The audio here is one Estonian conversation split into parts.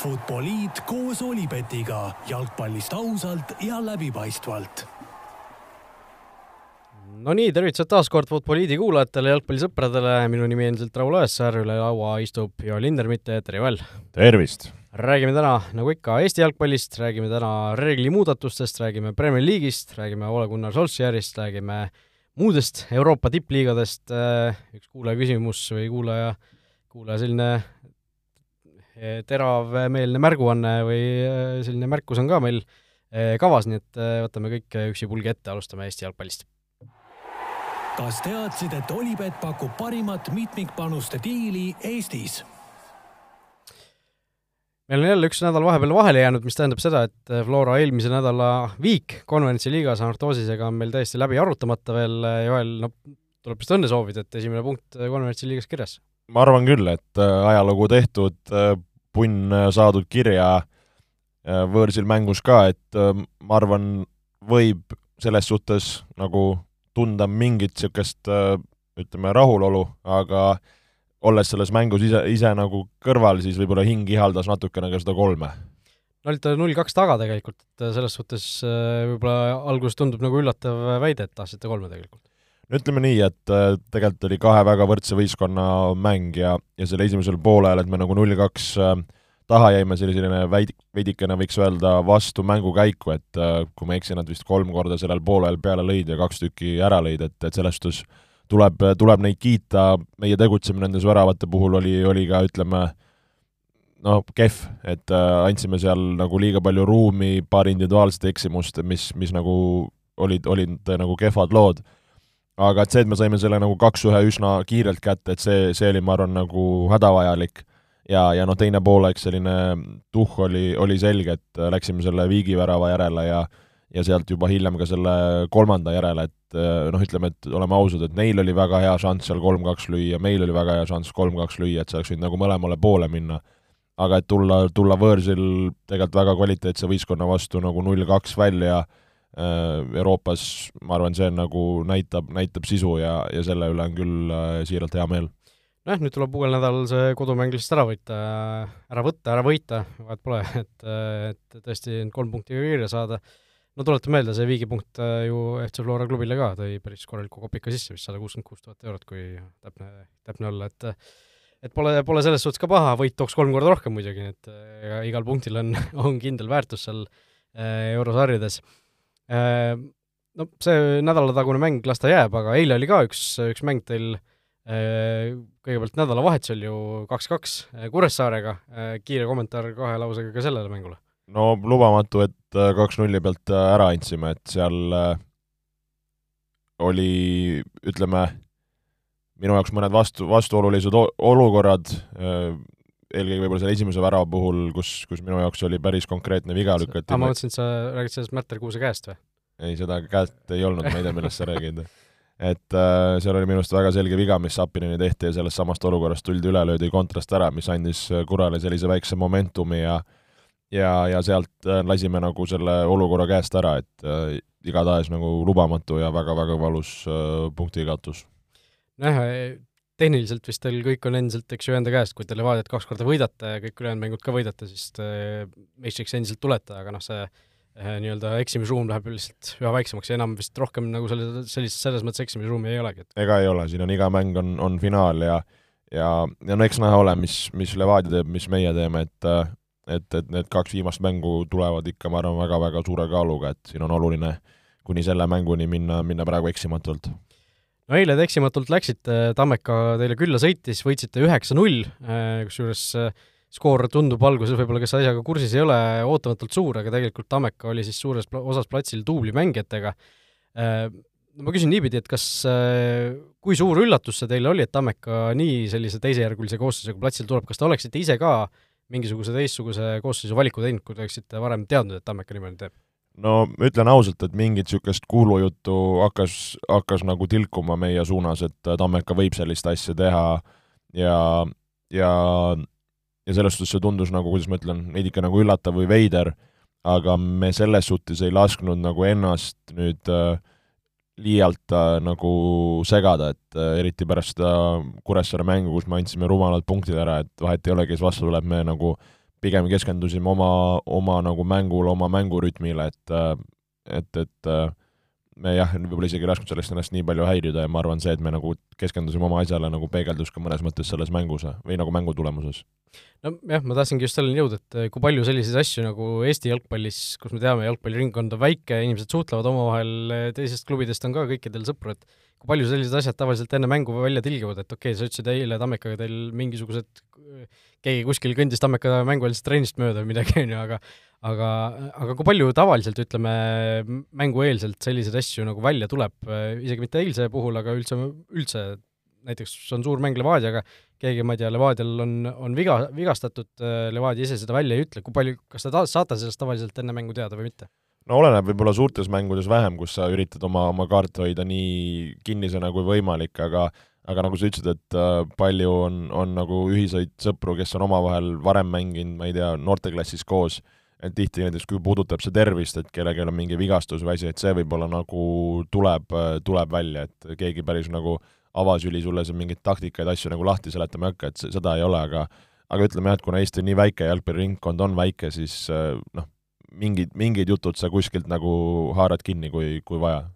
Futboliit koos Olipetiga jalgpallist ausalt ja läbipaistvalt. no nii, tervitused taas kord Futboliidi kuulajatele, jalgpallisõpradele, minu nimi endiselt Raul Õessar, üle laua istub Joel Lindermitte, tere Joel! tervist! räägime täna, nagu ikka, Eesti jalgpallist, räägime täna reeglimuudatustest, räägime Premier League'ist, räägime Ole Gunnar Solskjaerist, räägime muudest Euroopa tippliigadest, üks kuulaja küsimus või kuulaja, kuulaja selline teravmeelne märguanne või eh, selline märkus on ka meil eh, kavas, nii et võtame kõik üksipulgi ette, alustame Eesti jalgpallist. kas teadsid, et Olipet pakub parimat mitmikpanuste diili Eestis? meil on jälle üks nädal vahepeal vahele jäänud, mis tähendab seda, et Flora eelmise nädala viik konverentsi liigas Artosisega on meil täiesti läbi arutamata veel, Joel, no tuleb vist õnne soovida, et esimene punkt konverentsi liigas kirjas ma arvan küll, et ajalugu tehtud, punn äh, saadud kirja äh, võõrsil mängus ka, et äh, ma arvan, võib selles suhtes nagu tunda mingit niisugust ütleme, rahulolu, aga olles selles mängus ise, ise nagu kõrval, siis võib-olla hing ihaldas natukene ka seda kolme. no olite null-kaks taga tegelikult, et selles suhtes võib-olla alguses tundub nagu üllatav väide, et tahtsite kolme tegelikult no ütleme nii, et tegelikult oli kahe väga võrdse võistkonna mäng ja, ja selle esimesel poolel, et me nagu null-kaks äh, taha jäime, see oli selline veidi, veidikene võiks öelda vastu mängukäiku, et äh, kui ma ei eksi, nad vist kolm korda sellel poolel peale lõid ja kaks tükki ära lõid, et, et selles suhtes tuleb, tuleb neid kiita, meie tegutsemine nendes väravate puhul oli, oli ka ütleme, noh, kehv, et äh, andsime seal nagu liiga palju ruumi, paar individuaalset eksimust, mis, mis nagu olid, olid nagu kehvad lood aga et see, et me saime selle nagu kaks-ühe üsna kiirelt kätte, et see, see oli, ma arvan, nagu hädavajalik. ja, ja noh, teine poolaeg selline tuhh oli, oli selge, et läksime selle viigivärava järele ja ja sealt juba hiljem ka selle kolmanda järele, et noh, ütleme, et oleme ausad, et neil oli väga hea šanss seal kolm-kaks lüüa, meil oli väga hea šanss kolm-kaks lüüa, et see oleks võinud nagu mõlemale poole minna. aga et tulla, tulla võõrsil tegelikult väga kvaliteetse võistkonna vastu nagu null-kaks välja Äh, Euroopas, ma arvan, see nagu näitab, näitab sisu ja, ja selle üle on küll äh, siiralt hea meel. nojah, nüüd tuleb uuel nädalal see kodumäng lihtsalt ära võita, ära võtta, ära võita, vahet pole, et, et tõesti kolm punkti kirja saada. no tuletan meelde, see viigipunkt äh, ju FC Flora klubile ka tõi päris korraliku kopika sisse, vist sada kuuskümmend kuus tuhat eurot, kui täpne, täpne olla, et et pole, pole selles suhtes ka paha, võit tooks kolm korda rohkem muidugi, et igal punktil on, on kindel väärtus seal eurosarjades Äh, no see nädalatagune mäng las ta jääb, aga eile oli ka üks, üks mäng teil äh, kõigepealt nädalavahetusel ju kaks-kaks äh, Kuressaarega, kiire kommentaar kahe lausega ka sellele mängule? no lubamatu, et kaks-nulli pealt ära andsime, et seal oli, ütleme, minu jaoks mõned vastu, vastuolulised olukorrad, eelkõige võib-olla selle esimese värava puhul, kus, kus minu jaoks oli päris konkreetne viga lükati. ma mõtlesin, et sa räägid sellest Märter Kuuse käest või? ei, seda käest ei olnud, ma ei tea, millest sa räägid. et äh, seal oli minu arust väga selge viga, mis Sapinini tehti ja sellest samast olukorrast tuldi üle, löödi kontrast ära, mis andis Kurale sellise väikse momentumi ja ja, ja sealt äh, lasime nagu selle olukorra käest ära, et äh, igatahes nagu lubamatu ja väga-väga valus äh, punkti kaotus. nojah, tehniliselt vist teil kõik on endiselt, eks ju, enda käest, kui te Levadiat kaks korda võidate ja kõik ülejäänud mängud ka võidate, siis te meistriks endiselt tulete, aga noh, see eh, nii-öelda eksimisruum läheb lihtsalt üha väiksemaks ja enam vist rohkem nagu selle, sellist, selles mõttes eksimisruumi ei olegi, et ega ei ole, siin on iga mäng on, on finaal ja ja, ja no eks näha ole, mis, mis Levadia teeb, mis meie teeme, et et, et need kaks viimast mängu tulevad ikka, ma arvan, väga-väga suure kaaluga, et siin on oluline kuni selle mänguni minna, minna praegu eksimatult no eile te eksimatult läksite, Tammeka teile külla sõitis, võitsite üheksa-null, äh, kusjuures äh, skoor tundub alguses võib-olla, kes asjaga kursis ei ole, ootamatult suur, aga tegelikult Tammeka oli siis suures osas platsil duublimängijatega. Äh, ma küsin niipidi, et kas, kui suur üllatus see teile oli, et Tammeka nii sellise teisejärgulise koosseisuga platsil tuleb, kas te oleksite ise ka mingisuguse teistsuguse koosseisu valiku teinud, kui te oleksite varem teadnud, et Tammeka niimoodi teeb? No ütlen ausalt, et mingit niisugust kuulujuttu hakkas, hakkas nagu tilkuma meie suunas, et Tammeka võib sellist asja teha. Ja, ja ja selles suhtes see tundus nagu, kuidas ma ütlen, veidike nagu üllatav või veider, aga me selles suhtes ei lasknud nagu ennast nüüd äh, liialt äh, nagu segada, et äh, eriti pärast seda Kuressaare mängu, kus me andsime rumalad punktid ära, et vahet ei ole, kes vastu tuleb, me nagu pigem keskendusime oma, oma nagu mängule, oma mängurütmile, et et, et me jah, võib-olla isegi ei lasknud sellest ennast nii palju häirida ja ma arvan, see, et me nagu keskendusime oma asjale, nagu peegeldus ka mõnes mõttes selles mängus või nagu mängu tulemuses. nojah, ma tahtsingi just selleni jõuda, et kui palju selliseid asju nagu Eesti jalgpallis, kus me teame, jalgpalliringkond on väike, inimesed suhtlevad omavahel, teisest klubidest on ka kõikidel sõpru, et kui palju sellised asjad tavaliselt enne mängu välja tilguvad, et okei okay,, sa ütlesid eile Tammekaga teil mingisugused, keegi kuskil kõndis Tammeka mängueelsest trennist mööda või midagi, on ju, aga aga, aga kui palju tavaliselt, ütleme, mängueelselt selliseid asju nagu välja tuleb, isegi mitte eilse puhul, aga üldse, üldse näiteks on suur mäng Levadiaga, keegi, ma ei tea, Levadial on, on viga, vigastatud, Levadia ise seda välja ei ütle, kui palju, kas te ta-, saate sellest tavaliselt enne mängu teada või mitte? No oleneb võib-olla suurtes mängudes vähem, kus sa üritad oma, oma kaarte hoida nii kinnisena kui võimalik, aga aga nagu sa ütlesid, et äh, palju on, on nagu ühiseid sõpru, kes on omavahel varem mänginud, ma ei tea, noorteklassis koos, et tihti näiteks kui puudutab see tervist, et kellelgi on mingi vigastus või asi, et see võib-olla nagu tuleb, tuleb välja, et keegi päris nagu avasüli sulle siin mingeid taktikaid, asju nagu lahti seletama ei hakka, et seda ei ole, aga aga ütleme jah, et kuna Eesti nii väike, jalgpalliringkond on väike, siis äh, noh, mingid, mingid jutud sa kuskilt nagu haarad kinni, kui, kui vaja.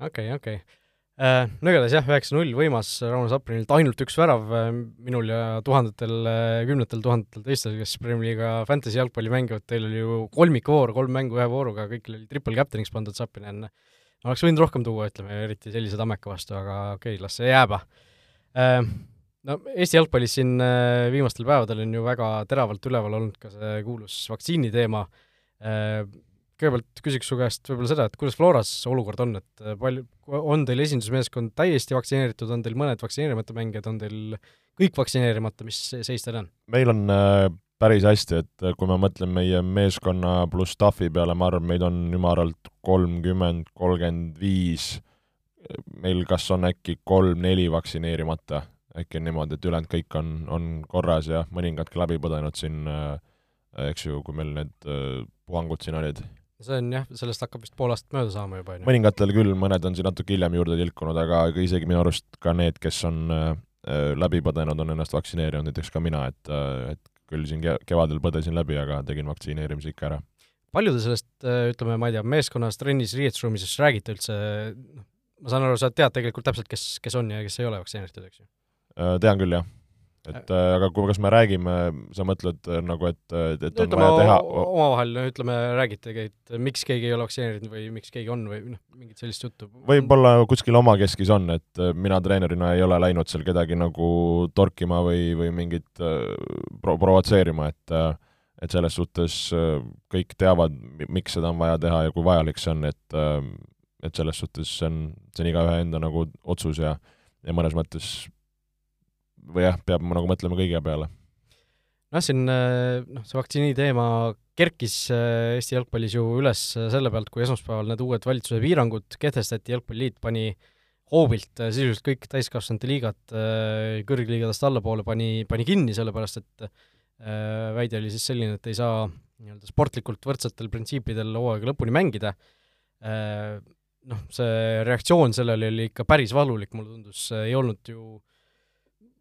okei okay,, okei okay. Uh, no igatahes jah, üheksa-null, võimas Rauno Saprinilt, ainult üks värav uh, minul ja tuhandetel uh,, kümnetel tuhandetel teistel, kes Premier League'i fantasy jalgpalli mängivad, teil oli ju kolmikvoor, kolm mängu ühe vooruga, kõigil oli triple captain'iks pandud Saprinen. ma oleks võinud rohkem tuua, ütleme, eriti sellise Tammeka vastu, aga okei okay,, las see jääb no Eesti jalgpallis siin viimastel päevadel on ju väga teravalt üleval olnud ka see kuulus vaktsiini teema uh,, Äh, kõigepealt küsiks su käest võib-olla seda, et kuidas Floras olukord on, et äh, palju, on teil esindusmeeskond täiesti vaktsineeritud, on teil mõned vaktsineerimata mängijad, on teil kõik vaktsineerimata, mis seis teil on? meil on äh, päris hästi, et kui ma mõtlen meie meeskonna pluss staffi peale, ma arvan, meid on ümaralt kolmkümmend, kolmkümmend viis, meil kas on äkki kolm-neli vaktsineerimata, äkki on niimoodi, et ülejäänud kõik on, on korras ja mõningad ka läbi põdenud siin äh, eks ju, kui meil need äh, puhangud siin olid. see on jah, sellest hakkab vist pool aastat mööda saama juba, on ju? mõningatel küll, mõned on siin natuke hiljem juurde tilkunud, aga isegi minu arust ka need, kes on äh, äh, läbi põdenud, on ennast vaktsineerinud, näiteks ka mina, et, et küll siin kevadel põdesin läbi, aga tegin vaktsineerimise ikka ära. palju te sellest, ütleme, ma ei tea, meeskonnas, trennis, riietusruumis räägite üldse, noh, ma saan aru, sa tead tegelikult täpselt, kes, kes on ja kes ei ole vaktsineeritud, eks ju? Tean küll, jah et äh, aga kui, kas me räägime, sa mõtled äh, nagu, et, et on ütleme, vaja teha omavahel, ütleme, räägitegi, et miks keegi ei ole vaktsineeritud või miks keegi on või noh, mingit sellist juttu? võib-olla kuskil omakeskis on, et äh, mina treenerina ei ole läinud seal kedagi nagu torkima või, või mingit pro-, provotseerima, et et selles suhtes kõik teavad, miks seda on vaja teha ja kui vajalik see on, et et selles suhtes see on, see on igaühe enda nagu otsus ja ja mõnes mõttes või jah, peab nagu mõtlema kõige peale. noh, siin noh, see vaktsiini teema kerkis äh, Eesti jalgpallis ju üles selle pealt, kui esmaspäeval need uued valitsuse piirangud kehtestati, Jalgpalliliit pani hoobilt äh, sisuliselt kõik täiskasvanute liigad kõrgliigadest allapoole pani, pani kinni, sellepärast et väide oli siis selline, et ei saa nii-öelda sportlikult võrdsetel printsiipidel hooaega lõpuni mängida, noh, see reaktsioon sellele oli ikka päris valulik, mulle tundus, ei olnud ju äh,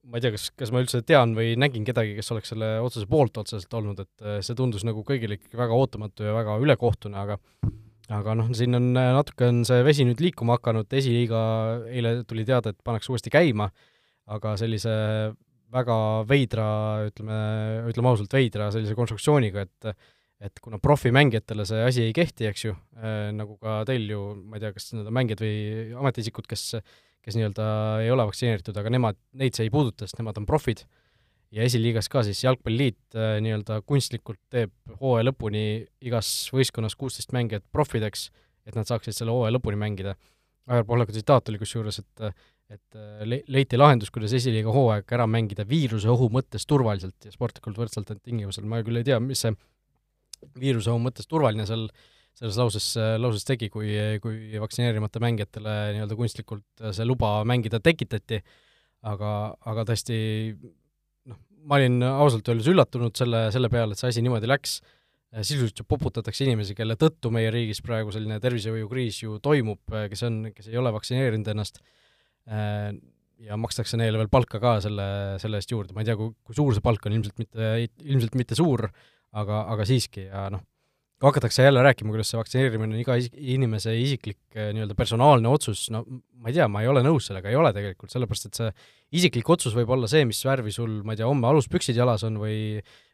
ma ei tea, kas, kas ma üldse tean või nägin kedagi, kes oleks selle otsuse poolt otseselt olnud, et äh, see tundus nagu kõigile ikkagi väga ootamatu ja väga ülekohtune, aga aga noh, siin on äh, natuke on see vesi nüüd liikuma hakanud, esiliiga eile tuli teada, et pannakse uuesti käima, aga sellise väga veidra, ütleme, ütleme ausalt, veidra sellise konstruktsiooniga, et et kuna profimängijatele see asi ei kehti, eks ju äh,, nagu ka teil ju, ma ei tea, kas need on mängijad või ametiisikud, kes kes nii-öelda ei ole vaktsineeritud, aga nemad, neid see ei puuduta, sest nemad on profid, ja esiliigas ka siis Jalgpalliliit äh, nii-öelda kunstlikult teeb hooaja lõpuni igas võistkonnas kuusteist mängijat profideks, et nad saaksid selle hooaja lõpuni mängida. Aivar Pohlaku tsitaat oli kusjuures, et et äh, le-, leiti lahendus, kuidas esiliiga hooaeg ära mängida viiruse ohu mõttes turvaliselt ja sportlikult võrdsetel tingimusel, ma küll ei tea, mis see viiruse ohu mõttes turvaline seal äh, selles lauses, lauses tegi, kui, kui vaktsineerimata mängijatele nii-öelda kunstlikult see luba mängida tekitati, aga, aga tõesti noh, ma olin ausalt öeldes üllatunud selle, selle peale, et see asi niimoodi läks, sisuliselt ju poputatakse inimesi, kelle tõttu meie riigis praegu selline tervishoiukriis ju toimub, kes on, kes ei ole vaktsineerinud ennast, ja makstakse neile veel palka ka selle, selle eest juurde, ma ei tea, kui, kui suur see palk on, ilmselt mitte, ilmselt mitte suur, aga, aga siiski ja noh, kui hakatakse jälle rääkima, kuidas see vaktsineerimine on iga isik, inimese isiklik eh, nii-öelda personaalne otsus, no ma ei tea, ma ei ole nõus sellega, ei ole tegelikult, sellepärast et see isiklik otsus võib olla see, mis värvi sul, ma ei tea, homme aluspüksid jalas on või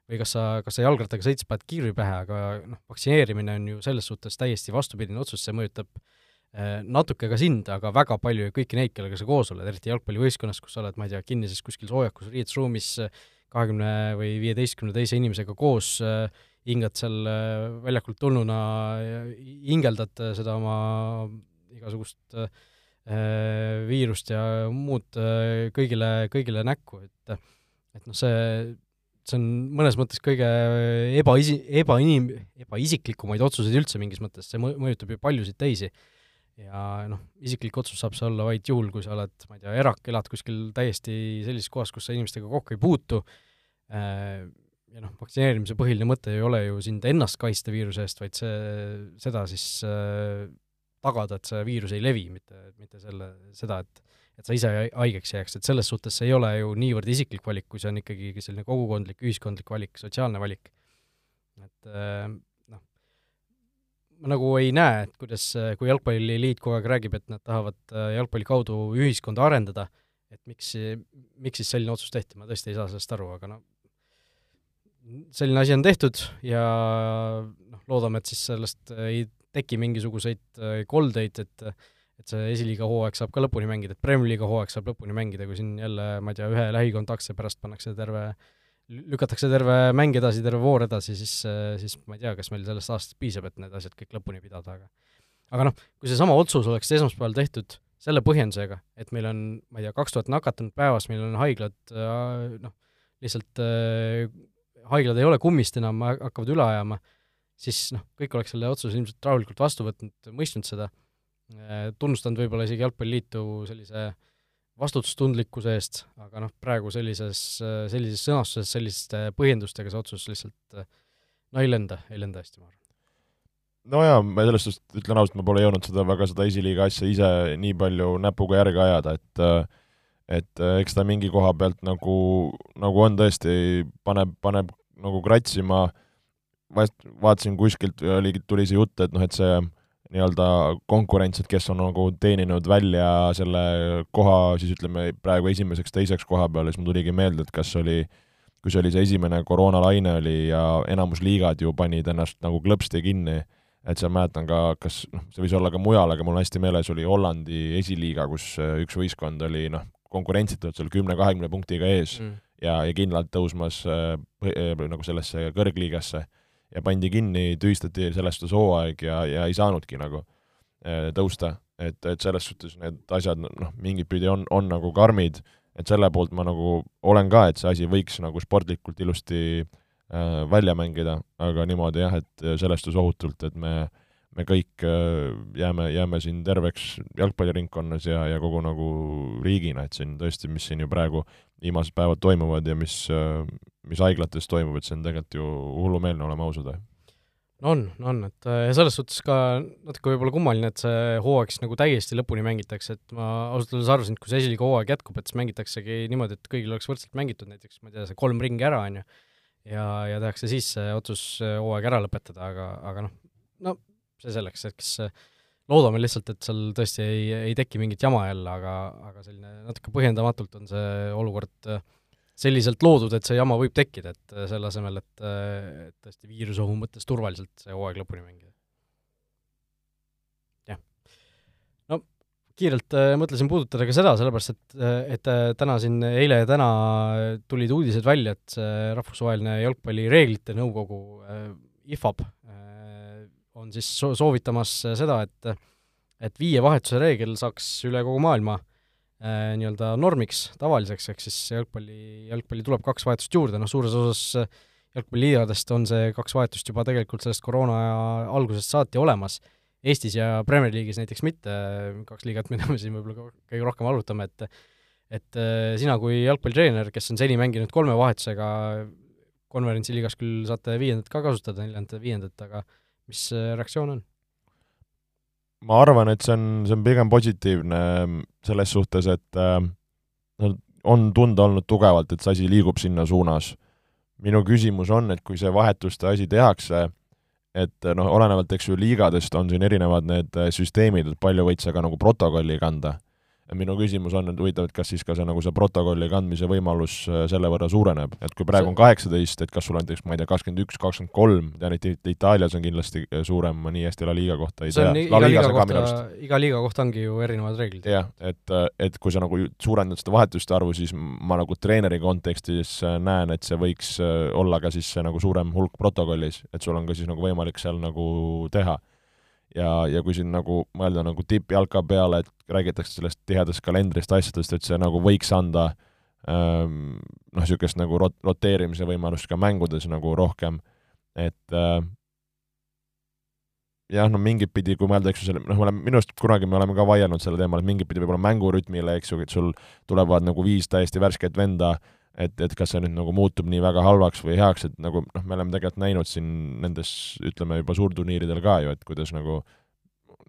või kas sa, kas sa jalgrattaga sõites paned kiivri pähe, aga noh, vaktsineerimine on ju selles suhtes täiesti vastupidine otsus, see mõjutab eh, natuke ka sind, aga väga palju kõiki neid, kellega sa koos oled, eriti jalgpallivõistkonnas, kus sa oled, ma ei tea, kinnises kuskil soojakus riietusruumis kahekümne või viieteistkümne teise inimesega koos äh, hingad seal äh, väljakult tulnuna, hingeldad äh, seda oma igasugust äh, viirust ja muud kõigile, kõigile näkku, et et noh, see, see on mõnes mõttes kõige ebaisi-, ebainim-, ebaisiklikumad otsuseid üldse mingis mõttes, see mõjutab ju paljusid teisi. ja noh, isiklik otsus saab see olla vaid juhul, kui sa oled, ma ei tea, erak, elad kuskil täiesti sellises kohas, kus sa inimestega kokku ei puutu, ja noh, vaktsineerimise põhiline mõte ei ole ju sind ennast kaitsta viiruse eest, vaid see, seda siis äh, tagada, et see viirus ei levi, mitte, mitte selle, seda, et et sa ise haigeks jääks, et selles suhtes see ei ole ju niivõrd isiklik valik, kui see on ikkagi selline kogukondlik, ühiskondlik valik, sotsiaalne valik. et äh, noh, ma nagu ei näe, et kuidas, kui Jalgpalliliit kogu aeg räägib, et nad tahavad äh, jalgpalli kaudu ühiskonda arendada, et miks, miks siis selline otsus tehti, ma tõesti ei saa sellest aru, aga no selline asi on tehtud ja noh, loodame, et siis sellest ei teki mingisuguseid äh, koldeid, et et see esiliiga hooaeg saab ka lõpuni mängida, et Premier League'i hooaeg saab lõpuni mängida, kui siin jälle, ma ei tea, ühe lähikontaktse pärast pannakse terve, lükatakse terve mäng edasi, terve voor edasi, siis, siis ma ei tea, kas meil sellest aastast piisab, et need asjad kõik lõpuni pidada, aga aga noh, kui seesama otsus oleks esmaspäeval tehtud selle põhjendusega, et meil on, ma ei tea, kaks tuhat nakatunut päevas, meil on haiglad äh, noh, lihtsalt haiglad ei ole kummist enam, hakkavad üle ajama, siis noh, kõik oleks selle otsuse ilmselt rahulikult vastu võtnud, mõistnud seda, äh, tunnustanud võib-olla isegi Jalgpalliliitu sellise vastutustundlikkuse eest, aga noh, praegu sellises, sellises sõnastuses, selliste põhjendustega see otsus lihtsalt no ei lenda, ei lenda hästi, ma arvan. No jaa, ma selles suhtes ütlen ausalt, ma pole jõudnud seda väga, seda esiliiga asja ise nii palju näpuga järge ajada, et äh, et eks ta mingi koha pealt nagu, nagu on tõesti, paneb, paneb nagu kratsima, vaatasin kuskilt, oli, tuli see jutt, et noh, et see nii-öelda konkurents, et kes on nagu teeninud välja selle koha siis ütleme, praegu esimeseks-teiseks koha peale, siis mul tuligi meelde, et kas oli, kui see oli see esimene koroonalaine oli ja enamus liigad ju panid ennast nagu klõpsti kinni, et seal mäletan ka, kas noh, see võis olla ka mujal, aga mul hästi meeles oli Hollandi esiliiga, kus üks võistkond oli noh, konkurentsitult seal kümne-kahekümne punktiga ees. Mm ja, ja kindlalt tõusmas äh, äh, nagu sellesse kõrgliigasse ja pandi kinni, tühistati sellest hooaeg ja, ja ei saanudki nagu äh, tõusta, et, et selles suhtes need asjad noh, mingit pidi on, on nagu karmid, et selle poolt ma nagu olen ka, et see asi võiks nagu sportlikult ilusti äh, välja mängida, aga niimoodi jah, et selles suhtes ohutult, et me me kõik äh, jääme, jääme siin terveks jalgpalliringkonnas ja, ja kogu nagu riigina, et siin tõesti, mis siin ju praegu viimased päevad toimuvad ja mis, mis haiglates toimub, et see on tegelikult ju hullumeelne, oleme ausad. on, on, et ja selles suhtes ka natuke võib-olla kummaline, et see hooaeg siis nagu täiesti lõpuni mängitakse, et ma ausalt öeldes arvasin, et kui see esiliiga hooaeg jätkub, et siis mängitaksegi niimoodi, et kõigil oleks võrdselt mängitud, näiteks ma ei tea, see kolm ringi ära, on ju, ja, ja tehakse siis see otsus hooaeg ära lõpetada, aga, aga noh, no see selleks, eks loodame lihtsalt, et seal tõesti ei, ei teki mingit jama jälle, aga, aga selline natuke põhjendamatult on see olukord äh, selliselt loodud, et see jama võib tekkida, et äh, selle asemel, äh, et tõesti viirusohu mõttes turvaliselt see hooaeg lõpuni mängida. jah. no kiirelt mõtlesin puudutada ka seda, sellepärast et, et täna siin, eile ja täna tulid uudised välja, et see rahvusvaheline jalgpallireeglite nõukogu IFAB on siis soovitamas seda, et et viie vahetuse reegel saaks üle kogu maailma äh, nii-öelda normiks, tavaliseks, ehk siis jalgpalli, jalgpalli tuleb kaks vahetust juurde, noh suures osas jalgpalliliigadest on see kaks vahetust juba tegelikult sellest koroona algusest saati olemas, Eestis ja Premier League'is näiteks mitte, kaks liigat, mida me siin võib-olla kõige rohkem arutame, et et äh, sina kui jalgpallitreener, kes on seni mänginud kolme vahetusega, konverentsiliigas küll saate viiendat ka kasutada, neljandat ja viiendat, aga mis reaktsioon on? ma arvan, et see on, see on pigem positiivne ähm, selles suhtes, et äh, no on tunda olnud tugevalt, et see asi liigub sinna suunas. minu küsimus on, et kui see vahetuste asi tehakse, et noh, olenevalt, eks ju, liigadest on siin erinevad need süsteemid, et palju võid sa ka nagu protokolli kanda minu küsimus on, et huvitav, et kas siis ka see nagu see protokolli kandmise võimalus äh, selle võrra suureneb, et kui praegu on kaheksateist, et kas sul on näiteks, ma ei tea, kakskümmend üks, kakskümmend kolm, tean, et Itaalias on kindlasti äh, suurem, ma nii hästi La Liga kohta ei see tea. iga liiga kohta, iga liiga kohta ongi ju erinevad reeglid. jah, et, äh, et kui sa nagu suurendad seda vahetuste arvu, siis ma nagu treeneri kontekstis näen, et see võiks olla ka siis see nagu suurem hulk protokollis, et sul on ka siis nagu võimalik seal nagu teha ja, ja kui siin nagu mõelda nagu tippjalka peale, et räägitakse sellest tihedast kalendrist, asjadest, et see nagu võiks anda ähm, noh, niisugust nagu rot-, roteerimise võimalust ka mängudes nagu rohkem, et äh, jah, no mingit pidi, kui mõelda, eks ju, selle, noh, me oleme, minu arust kunagi me oleme ka vaielnud selle teemal, et mingit pidi võib-olla mängurütmile, eks ju, et sul tulevad nagu viis täiesti värsket venda, et, et kas see nüüd nagu muutub nii väga halvaks või heaks, et nagu noh, me oleme tegelikult näinud siin nendes, ütleme juba suurturniiridel ka ju, et kuidas nagu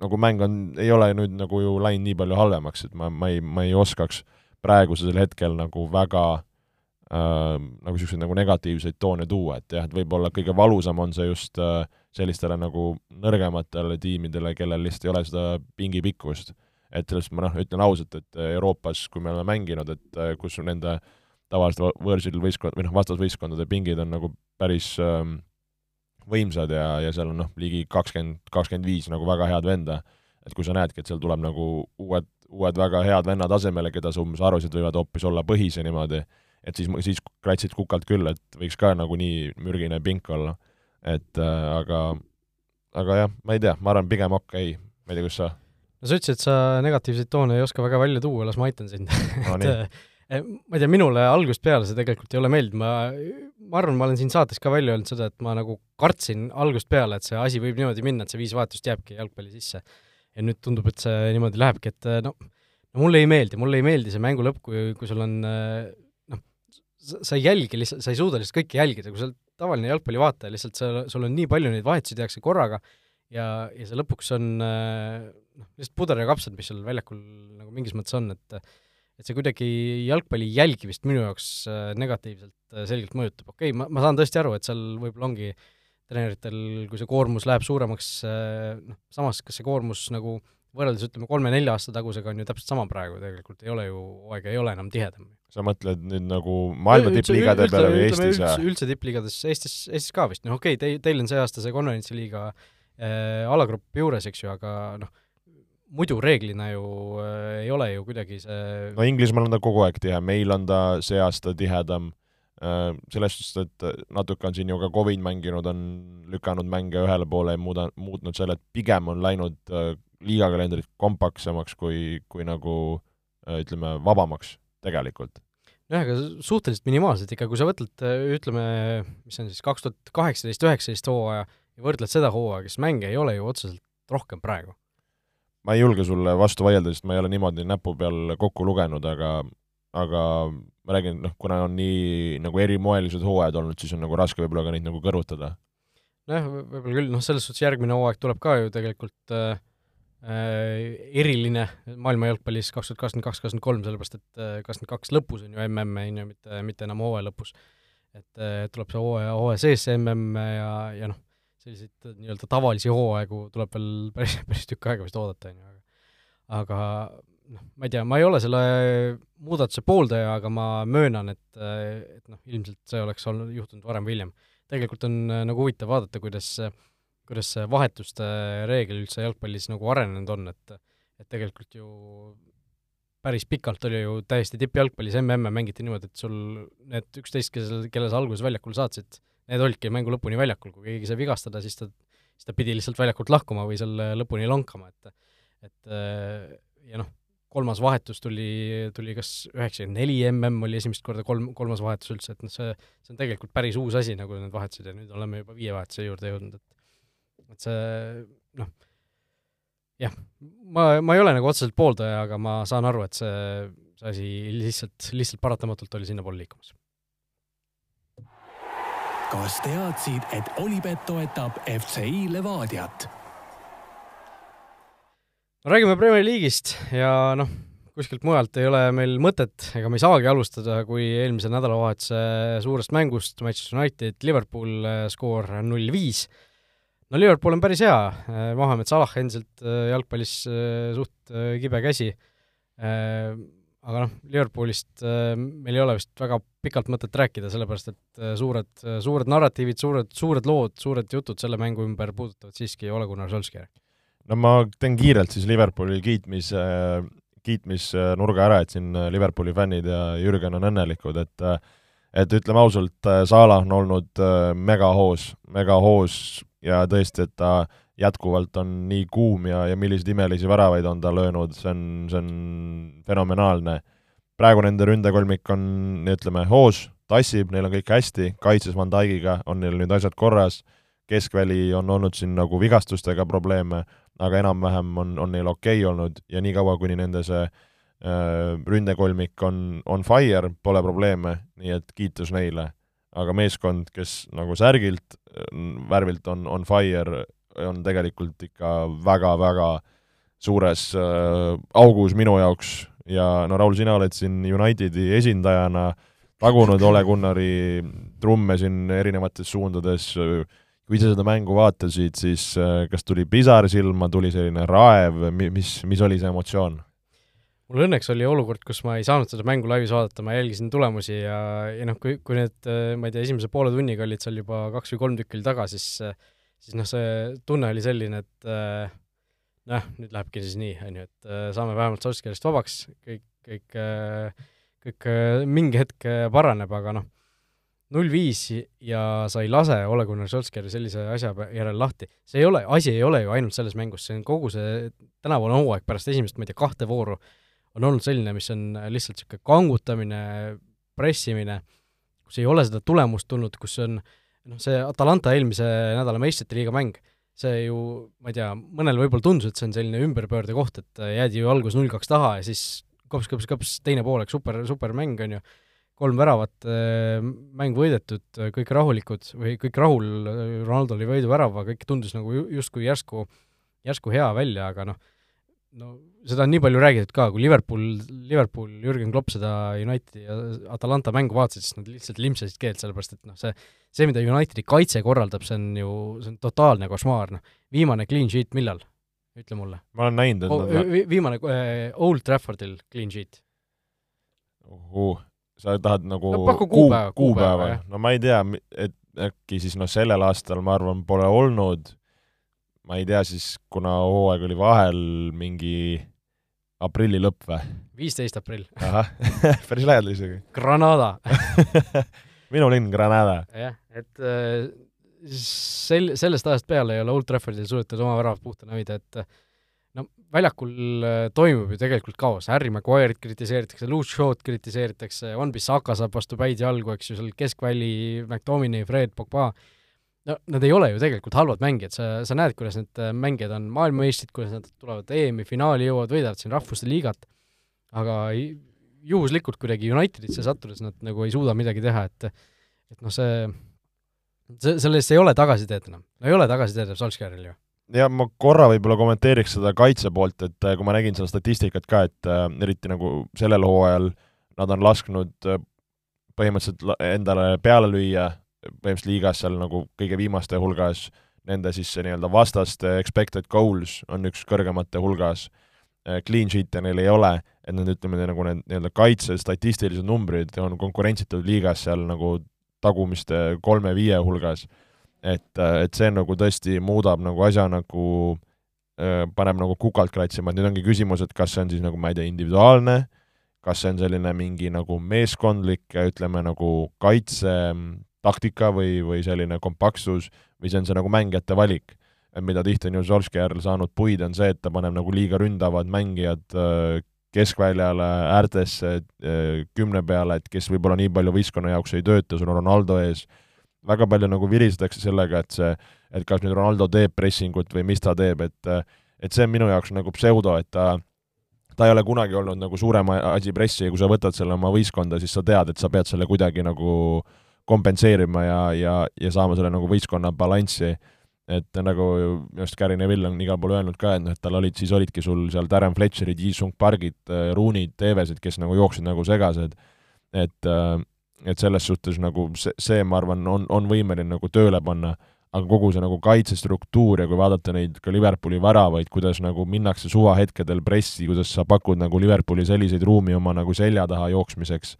nagu mäng on, ei ole nüüd nagu ju läinud nii palju halvemaks, et ma, ma ei, ma ei oskaks praegusel hetkel nagu väga äh, nagu niisuguseid nagu negatiivseid toone tuua, et jah, et võib-olla kõige valusam on see just äh, sellistele nagu nõrgematele tiimidele, kellel lihtsalt ei ole seda pingipikkust. et sellest ma noh, ütlen ausalt, et Euroopas, kui me oleme mänginud, et äh, kus nende äh, tavaliselt võõrsil võistkond, või noh, vastasvõistkondade pingid on nagu päris ähm, võimsad ja, ja seal on noh, ligi kakskümmend, kakskümmend viis nagu väga head venda, et kui sa näedki, et seal tuleb nagu uued, uued väga head vennad asemele, keda sa umbes arvasid, võivad hoopis olla põhis ja niimoodi, et siis, siis kratsid kukalt küll, et võiks ka nagu nii mürgine pink olla. et äh, aga, aga jah, ma ei tea, ma arvan, pigem okei okay., ma ei tea, kus sa no sa ütlesid, et sa negatiivseid toone ei oska väga välja tuua, las ma aitan sind no, et ma ei tea, minule algusest peale see tegelikult ei ole meeldinud, ma, ma arvan, ma olen siin saates ka välja öelnud seda, et ma nagu kartsin algusest peale, et see asi võib niimoodi minna, et see viis vahetust jääbki jalgpalli sisse. ja nüüd tundub, et see niimoodi lähebki, et no, no mulle ei meeldi, mulle ei meeldi see mängu lõpp, kui, kui sul on noh, sa ei jälgi lihtsalt, sa ei suuda lihtsalt kõike jälgida, kui sa oled tavaline jalgpallivaataja, lihtsalt sa, sul on nii palju neid vahetusi tehakse korraga ja, ja see lõpuks on noh, lihtsalt puder ja kapsad, mis seal väljakul nagu mingis mõttes on, et et see kuidagi jalgpalli jälgimist minu jaoks äh, negatiivselt äh, selgelt mõjutab, okei okay,, ma, ma saan tõesti aru, et seal võib-olla ongi treeneritel, kui see koormus läheb suuremaks, äh, noh, samas kas see koormus nagu võrreldes ütleme, kolme-nelja aasta tagusega on ju täpselt sama praegu tegelikult, ei ole ju, hooaeg ei ole enam tihedam. sa mõtled nüüd nagu maailma tippliigade peale või Eestis? üldse, üldse tippliigades, Eestis, Eestis ka vist, noh okei okay,, teil, teil on see aasta see konverentsiliiga äh, alagrupp juures, eks ju, aga noh, muidu reeglina ju äh, ei ole ju kuidagi see no Inglismaal on ta kogu aeg tihe, meil on ta see aasta tihedam äh,, selles suhtes, et natuke on siin ju ka Covid mänginud, on lükanud mänge ühele poole ja muuda, muutnud selle, et pigem on läinud äh, liigakalendrid kompaktsemaks kui, kui nagu äh, ütleme, vabamaks tegelikult. Jah, aga suhteliselt minimaalselt ikka, kui sa võtad, äh, ütleme, mis on siis kaks tuhat kaheksateist, üheksateist hooaja ja võrdled seda hooaega, siis mänge ei ole ju otseselt rohkem praegu ma ei julge sulle vastu vaielda, sest ma ei ole niimoodi näpu peal kokku lugenud, aga aga ma räägin, noh, kuna on nii nagu erimoelised hooajad olnud, siis on nagu raske võib-olla ka neid nagu kõrvutada. nojah, võib-olla küll, noh, selles suhtes järgmine hooaeg tuleb ka ju tegelikult äh, äh eriline maailma jalgpallis kaks tuhat kakskümmend kaks, kakskümmend kolm, sellepärast et äh, kakskümmend kaks lõpus on ju mm, on ju, mitte, mitte enam hooaja lõpus. et äh, tuleb see hooaja, hooaja sees see mm ja, ja noh, selliseid äh, nii-öelda tavalisi hooaegu tuleb veel päris, päris tükk aega vist oodata, on ju, aga aga noh, ma ei tea, ma ei ole selle muudatuse pooldaja, aga ma möönan, et, et noh, ilmselt see oleks olnud, juhtunud varem või hiljem. tegelikult on äh, nagu huvitav vaadata, kuidas, kuidas see vahetuste reegel üldse jalgpallis nagu arenenud on, et et tegelikult ju päris pikalt oli ju täiesti tippjalgpallis MM-e mängiti niimoodi, et sul need üksteist, kes, kelle sa alguses väljakul saatsid, need olidki mängu lõpuni väljakul, kui keegi sai vigastada, siis ta, siis ta pidi lihtsalt väljakult lahkuma või seal lõpuni lonkama, et et ja noh, kolmas vahetus tuli, tuli kas üheksakümmend neli mm oli esimest korda kolm, kolmas vahetus üldse, et noh, see, see on tegelikult päris uus asi, nagu need vahetused ja nüüd oleme juba viie vahetuse juurde jõudnud, et et see noh, jah, ma, ma ei ole nagu otseselt pooldaja, aga ma saan aru, et see, see asi lihtsalt, lihtsalt paratamatult oli sinnapoole liikumas kas teadsid, et Olipet toetab FCI Levadiat? no räägime Premier League'ist ja noh, kuskilt mujalt ei ole meil mõtet, ega me ei saagi alustada, kui eelmise nädalavahetuse suurest mängust Manchester United, Liverpool skoor null viis. no Liverpool on päris hea, Mohamed Salah endiselt jalgpallis suht kibe käsi, aga noh, Liverpoolist meil ei ole vist väga pikalt mõtet rääkida, sellepärast et suured, suured narratiivid, suured, suured lood, suured jutud selle mängu ümber puudutavad siiski Ole Gunnar Solskjaer. No ma teen kiirelt siis Liverpooli kiitmise, kiitmisnurga ära, et siin Liverpooli fännid ja Jürgen on õnnelikud, et et ütleme ausalt, Salah on olnud äh, megahoos, megahoos ja tõesti, et ta jätkuvalt on nii kuum ja, ja milliseid imelisi väravaid on ta löönud, see on, see on fenomenaalne. praegu nende ründekolmik on, ütleme, hoos, tassib, neil on kõik hästi, kaitses Van Dijkiga on neil nüüd asjad korras, keskväli on olnud siin nagu vigastustega probleeme, aga enam-vähem on, on neil okei okay olnud ja niikaua, kuni nende see äh, ründekolmik on, on fire, pole probleeme, nii et kiitus neile. aga meeskond, kes nagu särgilt, värvilt on, on fire, on tegelikult ikka väga-väga suures äh, augus minu jaoks. Ja no Raul, sina oled siin Unitedi esindajana tagunud Ole Gunnari trumme siin erinevates suundades. Äh,, kui sa seda mängu vaatasid, siis äh, kas tuli pisar silma, tuli selline raev, mis, mis oli see emotsioon? mul õnneks oli olukord, kus ma ei saanud seda mängu laivis vaadata, ma jälgisin tulemusi ja, ja noh, kui, kui need, äh, ma ei tea, esimese poole tunniga olid seal juba kaks või kolm tükki oli taga, siis siis noh, see tunne oli selline, et äh, noh, nüüd lähebki siis nii, on ju, et saame vähemalt Solskjaerist vabaks, kõik, kõik, kõik mingi hetk paraneb, aga noh, null viis ja sa ei lase Ole Gunnar Solskjaeri sellise asja järel lahti. see ei ole, asi ei ole ju ainult selles mängus, see on kogu see tänavune hooaeg pärast esimest, ma ei tea, kahte vooru on olnud selline, mis on lihtsalt niisugune kangutamine, pressimine, kus ei ole seda tulemust tulnud, kus on noh, see Atalanta eelmise nädala meistrite liiga mäng, see ju, ma ei tea, mõnel võib-olla tundus, et see on selline ümberpöörde koht, et jäädi ju alguses null-kaks taha ja siis kops-kops-kops teine poolek, super, super mäng, on ju. Kolm väravat, äh, mäng võidetud, kõik rahulikud või kõik rahul, Ronaldo oli võiduvärava, kõik tundus nagu justkui järsku, järsku hea välja, aga noh, no seda on nii palju räägitud ka, kui Liverpool, Liverpool, Jürgen Klopp seda Unitedi ja Atalanta mängu vaatasid, siis nad lihtsalt limsasid keelt, sellepärast et noh, see, see, mida Unitedi kaitse korraldab, see on ju, see on totaalne košmaar, noh. viimane clean sheet millal? ütle mulle. ma olen näinud, et nad viimane äh, Old Traffordil clean sheet. uh sa tahad nagu no, kuu, kuupäeva, kuupäeva, no ma ei tea, et äkki siis noh, sellel aastal ma arvan, pole olnud, ma ei tea siis, kuna hooaeg oli vahel mingi aprilli lõpp või? viisteist aprill. ahah päris lähedal isegi. Granada minu linn Granada. jah, et äh, sel-, sellest ajast peale ei ole Old Traffordil suudetud oma väravat puhtana hoida, et no väljakul äh, toimub ju tegelikult kaos, Harry Maguire'it kritiseeritakse, Luke Shaw'd kritiseeritakse, Wan-Bissaka saab vastu päid jalgu, eks ju, seal keskväli, McTominay, Fred, Pogba, no nad ei ole ju tegelikult halvad mängijad, sa, sa näed, kuidas need äh, mängijad on maailmameistrid, kuidas nad tulevad EM-i finaali, jõuavad, võidavad siin rahvuste liigat, aga juhuslikult kuidagi Unitedisse sattudes nad nagu ei suuda midagi teha, et et noh, see, see, sellest ei ole tagasiteed enam, no ei ole tagasiteed Solskjaeril ju. Ja ma korra võib-olla kommenteeriks seda kaitse poolt, et äh, kui ma nägin seda statistikat ka, et äh, eriti nagu sellel hooajal nad on lasknud äh, põhimõtteliselt endale peale lüüa, põhimõtteliselt liigas seal nagu kõige viimaste hulgas, nende siis see nii-öelda vastaste expected goals on üks kõrgemate hulgas, clean sheet'e neil ei ole, et need ütleme, nagu need nii-öelda kaitse statistilised numbrid on konkurentsitud liigas seal nagu tagumiste kolme-viie hulgas. Et, et see nagu tõesti muudab nagu asja nagu äh, paneb nagu kukalt kratsima, et nüüd ongi küsimus, et kas see on siis nagu, ma ei tea, individuaalne, kas see on selline mingi nagu meeskondlik, ütleme nagu kaitsetaktika või, või selline kompaktsus või see on see nagu mängijate valik. mida tihti on ju Solskjaer saanud puid, on see, et ta paneb nagu liiga ründavad mängijad äh, keskväljale, äärtesse, äh, kümne peale, et kes võib-olla nii palju võistkonna jaoks ei tööta, sul on Ronaldo ees väga palju nagu virisetakse sellega, et see, et kas nüüd Ronaldo teeb pressingut või mis ta teeb, et et see on minu jaoks nagu pseudo, et ta ta ei ole kunagi olnud nagu suurem asi pressi ja kui sa võtad selle oma võistkonda, siis sa tead, et sa pead selle kuidagi nagu kompenseerima ja, ja, ja saama selle nagu võistkonna balanssi. et nagu minu arust Gary Neville on igal pool öelnud ka, et noh, et tal olid, siis olidki sul seal Darren Fletcherid, Jisung Pargid, Roonid, Tevesid, kes nagu jooksid nagu segased, et et selles suhtes nagu see, see, ma arvan, on, on võimeline nagu tööle panna, aga kogu see nagu kaitsestruktuur ja kui vaadata neid ka Liverpooli väravaid, kuidas nagu minnakse suvahetkedel pressi, kuidas sa pakud nagu Liverpooli selliseid ruumi oma nagu selja taha jooksmiseks,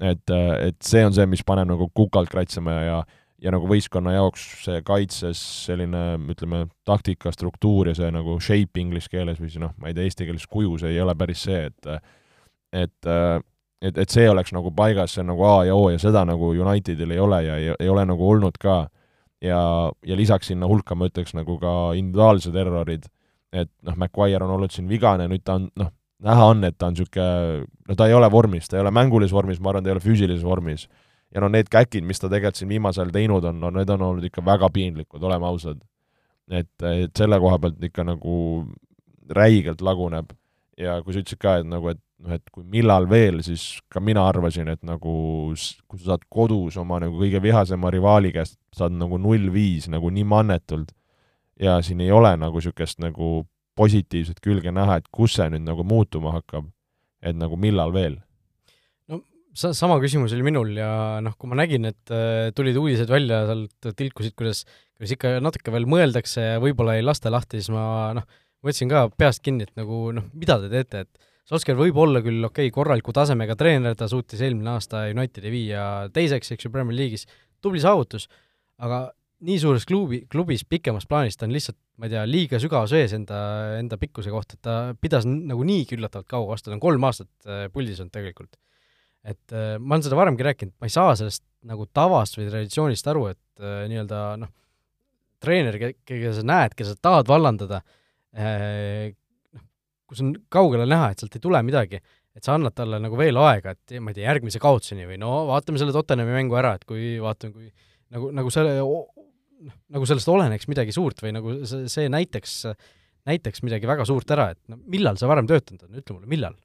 et, et see on see, mis paneb nagu kukalt kratsima ja, ja nagu võistkonna jaoks see kaitses selline, ütleme, taktika, struktuur ja see nagu shape inglise keeles või siis noh, ma ei tea, eesti keeles kuju, see ei ole päris see, et et et, et see oleks nagu paigas, see on nagu A ja O ja seda nagu Unitedil ei ole ja ei, ei ole nagu olnud ka. ja, ja lisaks sinna hulka ma ütleks nagu ka individuaalsed errorid, et noh, Maguire on olnud siin vigane, nüüd ta on noh, näha on, et ta on niisugune, no ta ei ole vormis, ta ei ole mängulises vormis, ma arvan, ta ei ole füüsilises vormis. Ja no need käkid, mis ta tegelikult siin viimasel ajal teinud on, no need on olnud ikka väga piinlikud, oleme ausad. et, et selle koha pealt ikka nagu räigelt laguneb. Ja kui sa ütlesid ka, et nagu, et noh, et kui millal veel, siis ka mina arvasin, et nagu kui sa saad kodus oma nagu kõige vihasema rivaali käest, saad nagu null viis nagu nii mannetult. Ja siin ei ole nagu niisugust nagu positiivset külge näha, et kus see nüüd nagu muutuma hakkab, et nagu millal veel? Sa-, sama küsimus oli minul ja noh, kui ma nägin, et äh, tulid uudised välja, sealt tilkusid, kuidas, kuidas ikka natuke veel mõeldakse ja võib-olla ei lasta lahti, siis ma noh, võtsin ka peast kinni, et nagu noh, mida te teete, et Solskjaer võib olla küll okei okay,, korraliku tasemega treener, ta suutis eelmine aasta Unitedi viia teiseks, eks ju, Premier League'is, tubli saavutus, aga nii suures klubi, klubis pikemas plaanis ta on lihtsalt, ma ei tea, liiga sügavas vees enda, enda pikkuse kohta, et ta pidas nagu niigi üllatavalt kaua vastu, ta on kolm aastat äh, puldis olnud tegelikult. et äh, ma olen seda varemgi rääkinud, ma ei saa sellest nagu tavast või traditsioonist aru, et äh, nii-öelda noh, treener, keda sa näed, keda sa tahad vallandada noh, kus on kaugele näha, et sealt ei tule midagi, et sa annad talle nagu veel aega, et ma ei tea, järgmise kaotuseni või no vaatame selle Tottenhami mängu ära, et kui vaatame, kui nagu, nagu selle, noh, nagu sellest oleneks midagi suurt või nagu see, see näiteks, näiteks midagi väga suurt ära, et no millal sa varem töötanud on, ütle mulle, millal?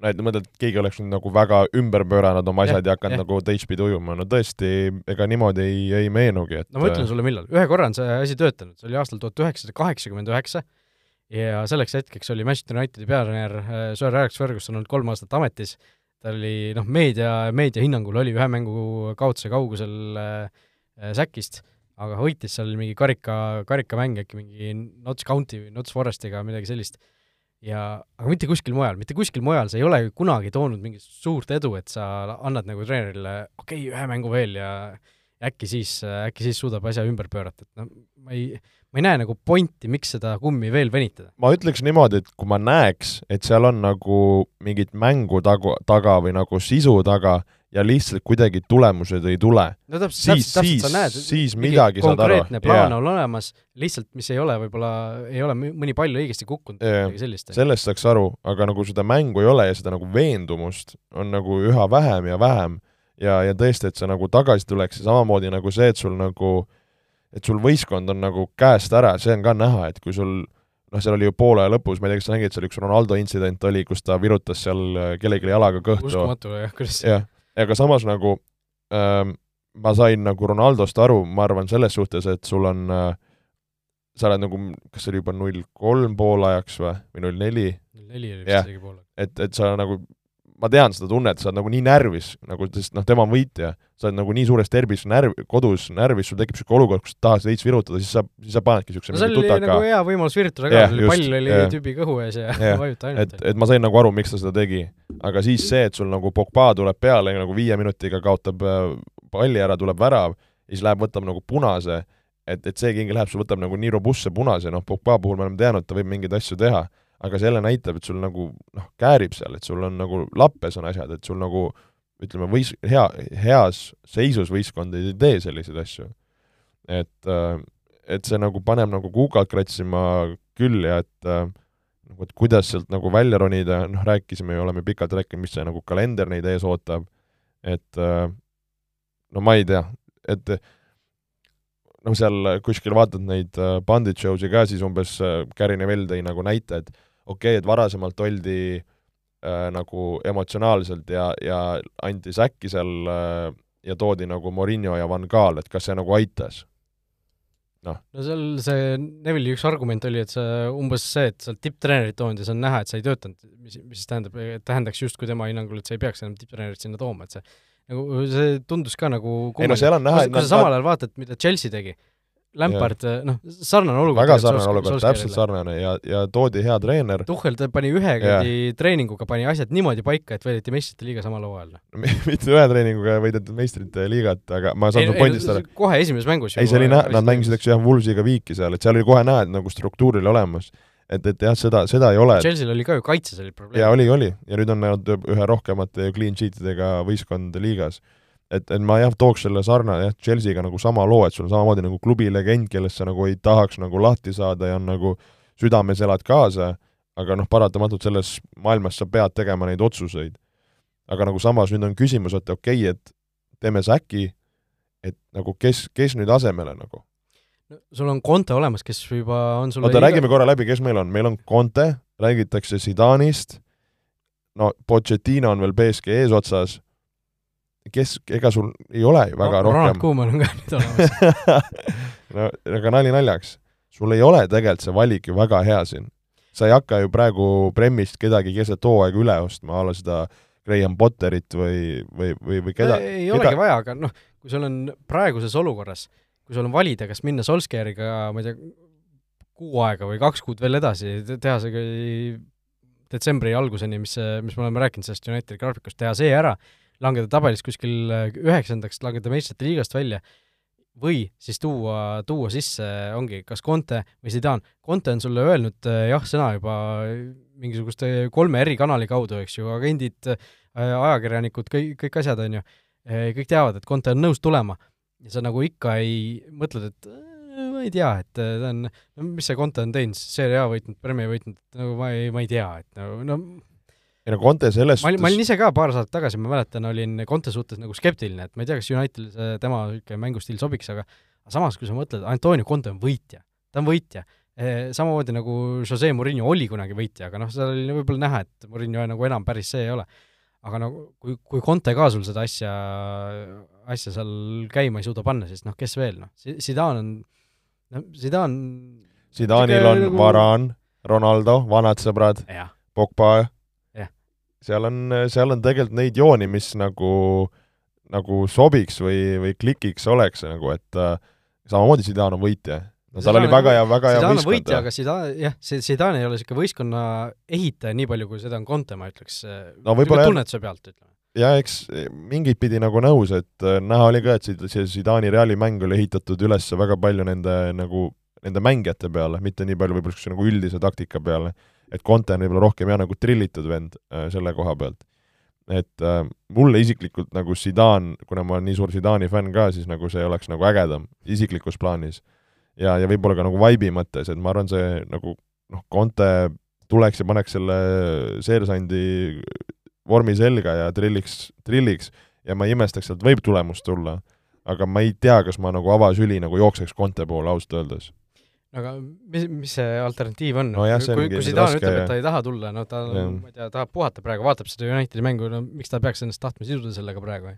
no et mõtled, et keegi oleks nüüd nagu väga ümber pööranud oma asjad ja, ja hakanud nagu teistpidi ujuma, no tõesti, ega niimoodi ei, ei meenugi, et no ma ütlen sulle, millal, ühe korra on see asi töötanud, see oli aastal tuhat üheksasada kaheksakümmend üheksa ja selleks hetkeks oli Manchester Unitedi peatreener äh, Sir Alex Ferguson olnud kolm aastat ametis, ta oli noh, meedia, meedia hinnangul oli ühe mängu kaotuse kaugusel äh, äh, säkist, aga võitis seal mingi karika, karikamäng äkki mingi Notts County või Notts Forestiga, midagi sellist ja aga mitte kuskil mujal, mitte kuskil mujal, sa ei ole kunagi toonud mingit suurt edu, et sa annad nagu treenerile okei okay,, ühe mängu veel ja äkki siis, äkki siis suudab asja ümber pöörata, et noh, ma ei, ma ei näe nagu pointi, miks seda kummi veel venitada. ma ütleks niimoodi, et kui ma näeks, et seal on nagu mingit mängu tagu, taga või nagu sisu taga, ja lihtsalt kuidagi tulemused ei tule. no täpselt, sa näed, siis midagi saad aru. konkreetne plaan yeah. on olemas, lihtsalt mis ei ole võib-olla, ei ole mõni pall õigesti kukkunud yeah., midagi sellist. sellest saaks aru, aga nagu seda mängu ei ole ja seda nagu veendumust on nagu üha vähem ja vähem ja, ja tõesti, et sa nagu tagasi tuleks ja samamoodi nagu see, et sul nagu, et sul võistkond on nagu käest ära, see on ka näha, et kui sul noh, seal oli ju poole lõpus, ma ei tea, kas sa nägid, seal üks Ronaldo intsident oli, kus ta virutas seal kellelegi jalaga kõhtu. uskumatu jah, kuidas jah, aga samas nagu ähm, ma sain nagu Ronaldost aru, ma arvan selles suhtes, et sul on äh, sa oled nagu, kas see oli juba null kolm poolajaks või, või null neli? null neli oli vist isegi pool. et, et sa nagu ma tean seda tunnet, sa oled nagu nii närvis, nagu, sest noh, tema on võitja, sa oled nagu nii suures derbis närv, kodus närvis, sul tekib niisugune olukord, kus tahad veits virutada, siis sa, siis sa panedki niisuguse no see oli tutaka. nagu hea võimalus virutada ka yeah,, pall oli yeah. tüübi kõhu ees ja yeah. vajuta ainult. et, et ma sain nagu aru, miks ta seda tegi. aga siis see, et sul nagu Pogba tuleb peale, nagu viie minutiga kaotab äh, palli ära, tuleb värav, ja siis läheb, võtab nagu punase, et, et see king läheb, sul võtab nagu nii robustse punase, noh, Pogba puhul me oleme teadnud, ta võib mingeid asju teha aga see jälle näitab, et sul nagu noh, käärib seal, et sul on nagu lappes on asjad, et sul nagu ütleme, võis-, hea, heas seisus võistkond ei tee selliseid asju. et, äh, et see nagu paneb nagu kukalt kratsima küll ja et nagu, et kuidas sealt nagu välja ronida, noh, rääkisime ju, oleme pikalt rääkinud, mis see nagu kalender neid ees ootab, et äh, no ma ei tea, et noh, seal kuskil vaatad neid bandit show'si ka, siis umbes Gary Neville tõi nagu näite, et okei okay,, et varasemalt oldi äh, nagu emotsionaalselt ja, ja anti säkki seal äh, ja toodi nagu Morinho ja Van Gaal, et kas see nagu aitas? noh, no seal see Neville'i üks argument oli, et see umbes see, et sealt tipptreenerit toonud ja see on näha, et sa ei töötanud, mis, mis siis tähendab, tähendaks justkui tema hinnangul, et sa ei peaks enam tipptreenerit sinna tooma, et see nagu see tundus ka nagu ei no seal on näha, kui sa samal ajal vaatad, mida Chelsea tegi, Lampard, noh, sarnane olukord. väga sarnane olukord, täpselt sarnane ja, ja toodi hea treener. Tuhhel ta pani ühe kuradi treeninguga, pani asjad niimoodi paika, et võideti meistrite liiga samal hooajal. mitte ühe treeninguga võideti meistrite liigat, aga ma saan su pointist aru. kohe esimeses mängus ei, see oli näha, nad mängisid, eks ju, jah, Wolvesiga viiki seal, et seal oli kohe näha, et nagu struktuur oli olemas. et, et jah, seda, seda ei ole. Chelsea'l oli ka ju kaitses oli probleem. jaa, oli, oli. ja nüüd on nad ühe rohkemate clean sheet idega võistkond liigas et, et ma jah, tooks selle sarnane jah, Chelsea'ga nagu sama loo, et sul on samamoodi nagu klubi legend, kellest sa nagu ei tahaks nagu lahti saada ja on nagu südames elad kaasa, aga noh, paratamatult selles maailmas sa pead tegema neid otsuseid. aga nagu samas nüüd on küsimus, et okei okay,, et teeme säki, et nagu kes, kes nüüd asemele nagu? sul on Conte olemas, kes juba on sulle oota räägime korra läbi, kes meil on, meil on Conte, räägitakse Zidane'ist, no Pochettino on veel BSG eesotsas kes, ega sul ei ole ju väga no, rohkem Ronald Koeman on ka nüüd olemas no aga nali naljaks, sul ei ole tegelikult see valik ju väga hea siin. sa ei hakka ju praegu Premist kedagi keset hooaega üle ostma, a la seda Graham Potterit või, või, või, või keda ei, ei olegi vaja, aga noh, kui sul on praeguses olukorras, kui sul on valida, kas minna Solskjaeriga, ma ei tea, kuu aega või kaks kuud veel edasi, teha see detsembri alguseni, mis, mis me oleme rääkinud sellest Unitedi graafikust, teha see ära langeda tabelis kuskil äh, üheksandaks, langeda meistrite liigast välja, või siis tuua, tuua sisse, ongi kas Conte või Zidane. Conte on sulle öelnud äh, jah-sõna juba mingisuguste kolme eri kanali kaudu, eks ju, agendid, äh, ajakirjanikud, kõik, kõik asjad, on ju, kõik teavad, et Conte on nõus tulema. ja sa nagu ikka ei, mõtled, et ma ei tea, et ta on, no mis see Conte on teinud, Serie A võitnud, Premi võitnud, nagu ma ei, ma ei tea, et no, no ei no Conte selles ma olin, ma olin ise ka paar saadet tagasi, ma mäletan, olin Conte suhtes nagu skeptiline, et ma ei tea, kas Unitedile see tema niisugune mängustiil sobiks, aga samas, kui sa mõtled, Antonio Conte on võitja, ta on võitja. E, samamoodi nagu Jose Murillo oli kunagi võitja, aga noh, seal oli võib-olla näha, et Murillo nagu enam päris see ei ole. aga nagu kui, kui Conte ka sul seda asja, asja seal käima ei suuda panna, siis noh, kes veel, noh, Zidane on, noh, Zidane Zidane'il on nagu... Varan, Ronaldo, vanad sõbrad, Pogba seal on, seal on tegelikult neid jooni, mis nagu, nagu sobiks või, või klikiks oleks nagu, et äh, samamoodi Zidane on võitja. no tal oli väga hea, väga hea võistkond. võitja, aga Zidane, jah, see Zidane ei ole niisugune võistkonna ehitaja nii palju, kui seda on Conte, ma ütleks no,. tunnetuse pealt, ütleme ja eks mingit pidi nagu nõus, et äh, näha oli ka, et see Zidani Reali mäng oli ehitatud üles väga palju nende nagu, nende mängijate peale, mitte nii palju võib-olla niisuguse nagu üldise taktika peale et Conte on võib-olla rohkem jah, nagu trillitud vend äh, selle koha pealt. et äh, mulle isiklikult nagu Zidane, kuna ma olen nii suur Zidane'i fänn ka, siis nagu see oleks nagu ägedam isiklikus plaanis. ja, ja võib-olla ka nagu vibe'i mõttes, et ma arvan, see nagu noh, Conte tuleks ja paneks selle seersandi vormi selga ja trilliks, trilliks ja ma ei imestaks, sealt võib tulemust tulla. aga ma ei tea, kas ma nagu avasüli nagu jookseks Conte poole ausalt öeldes aga mis, mis see alternatiiv on no? kui, kui Zidane ütleb, et ta ei taha tulla, no ta, ma ei tea, tahab puhata praegu, vaatab seda Unitedi mängu, no miks ta peaks ennast tahtma siduda sellega praegu?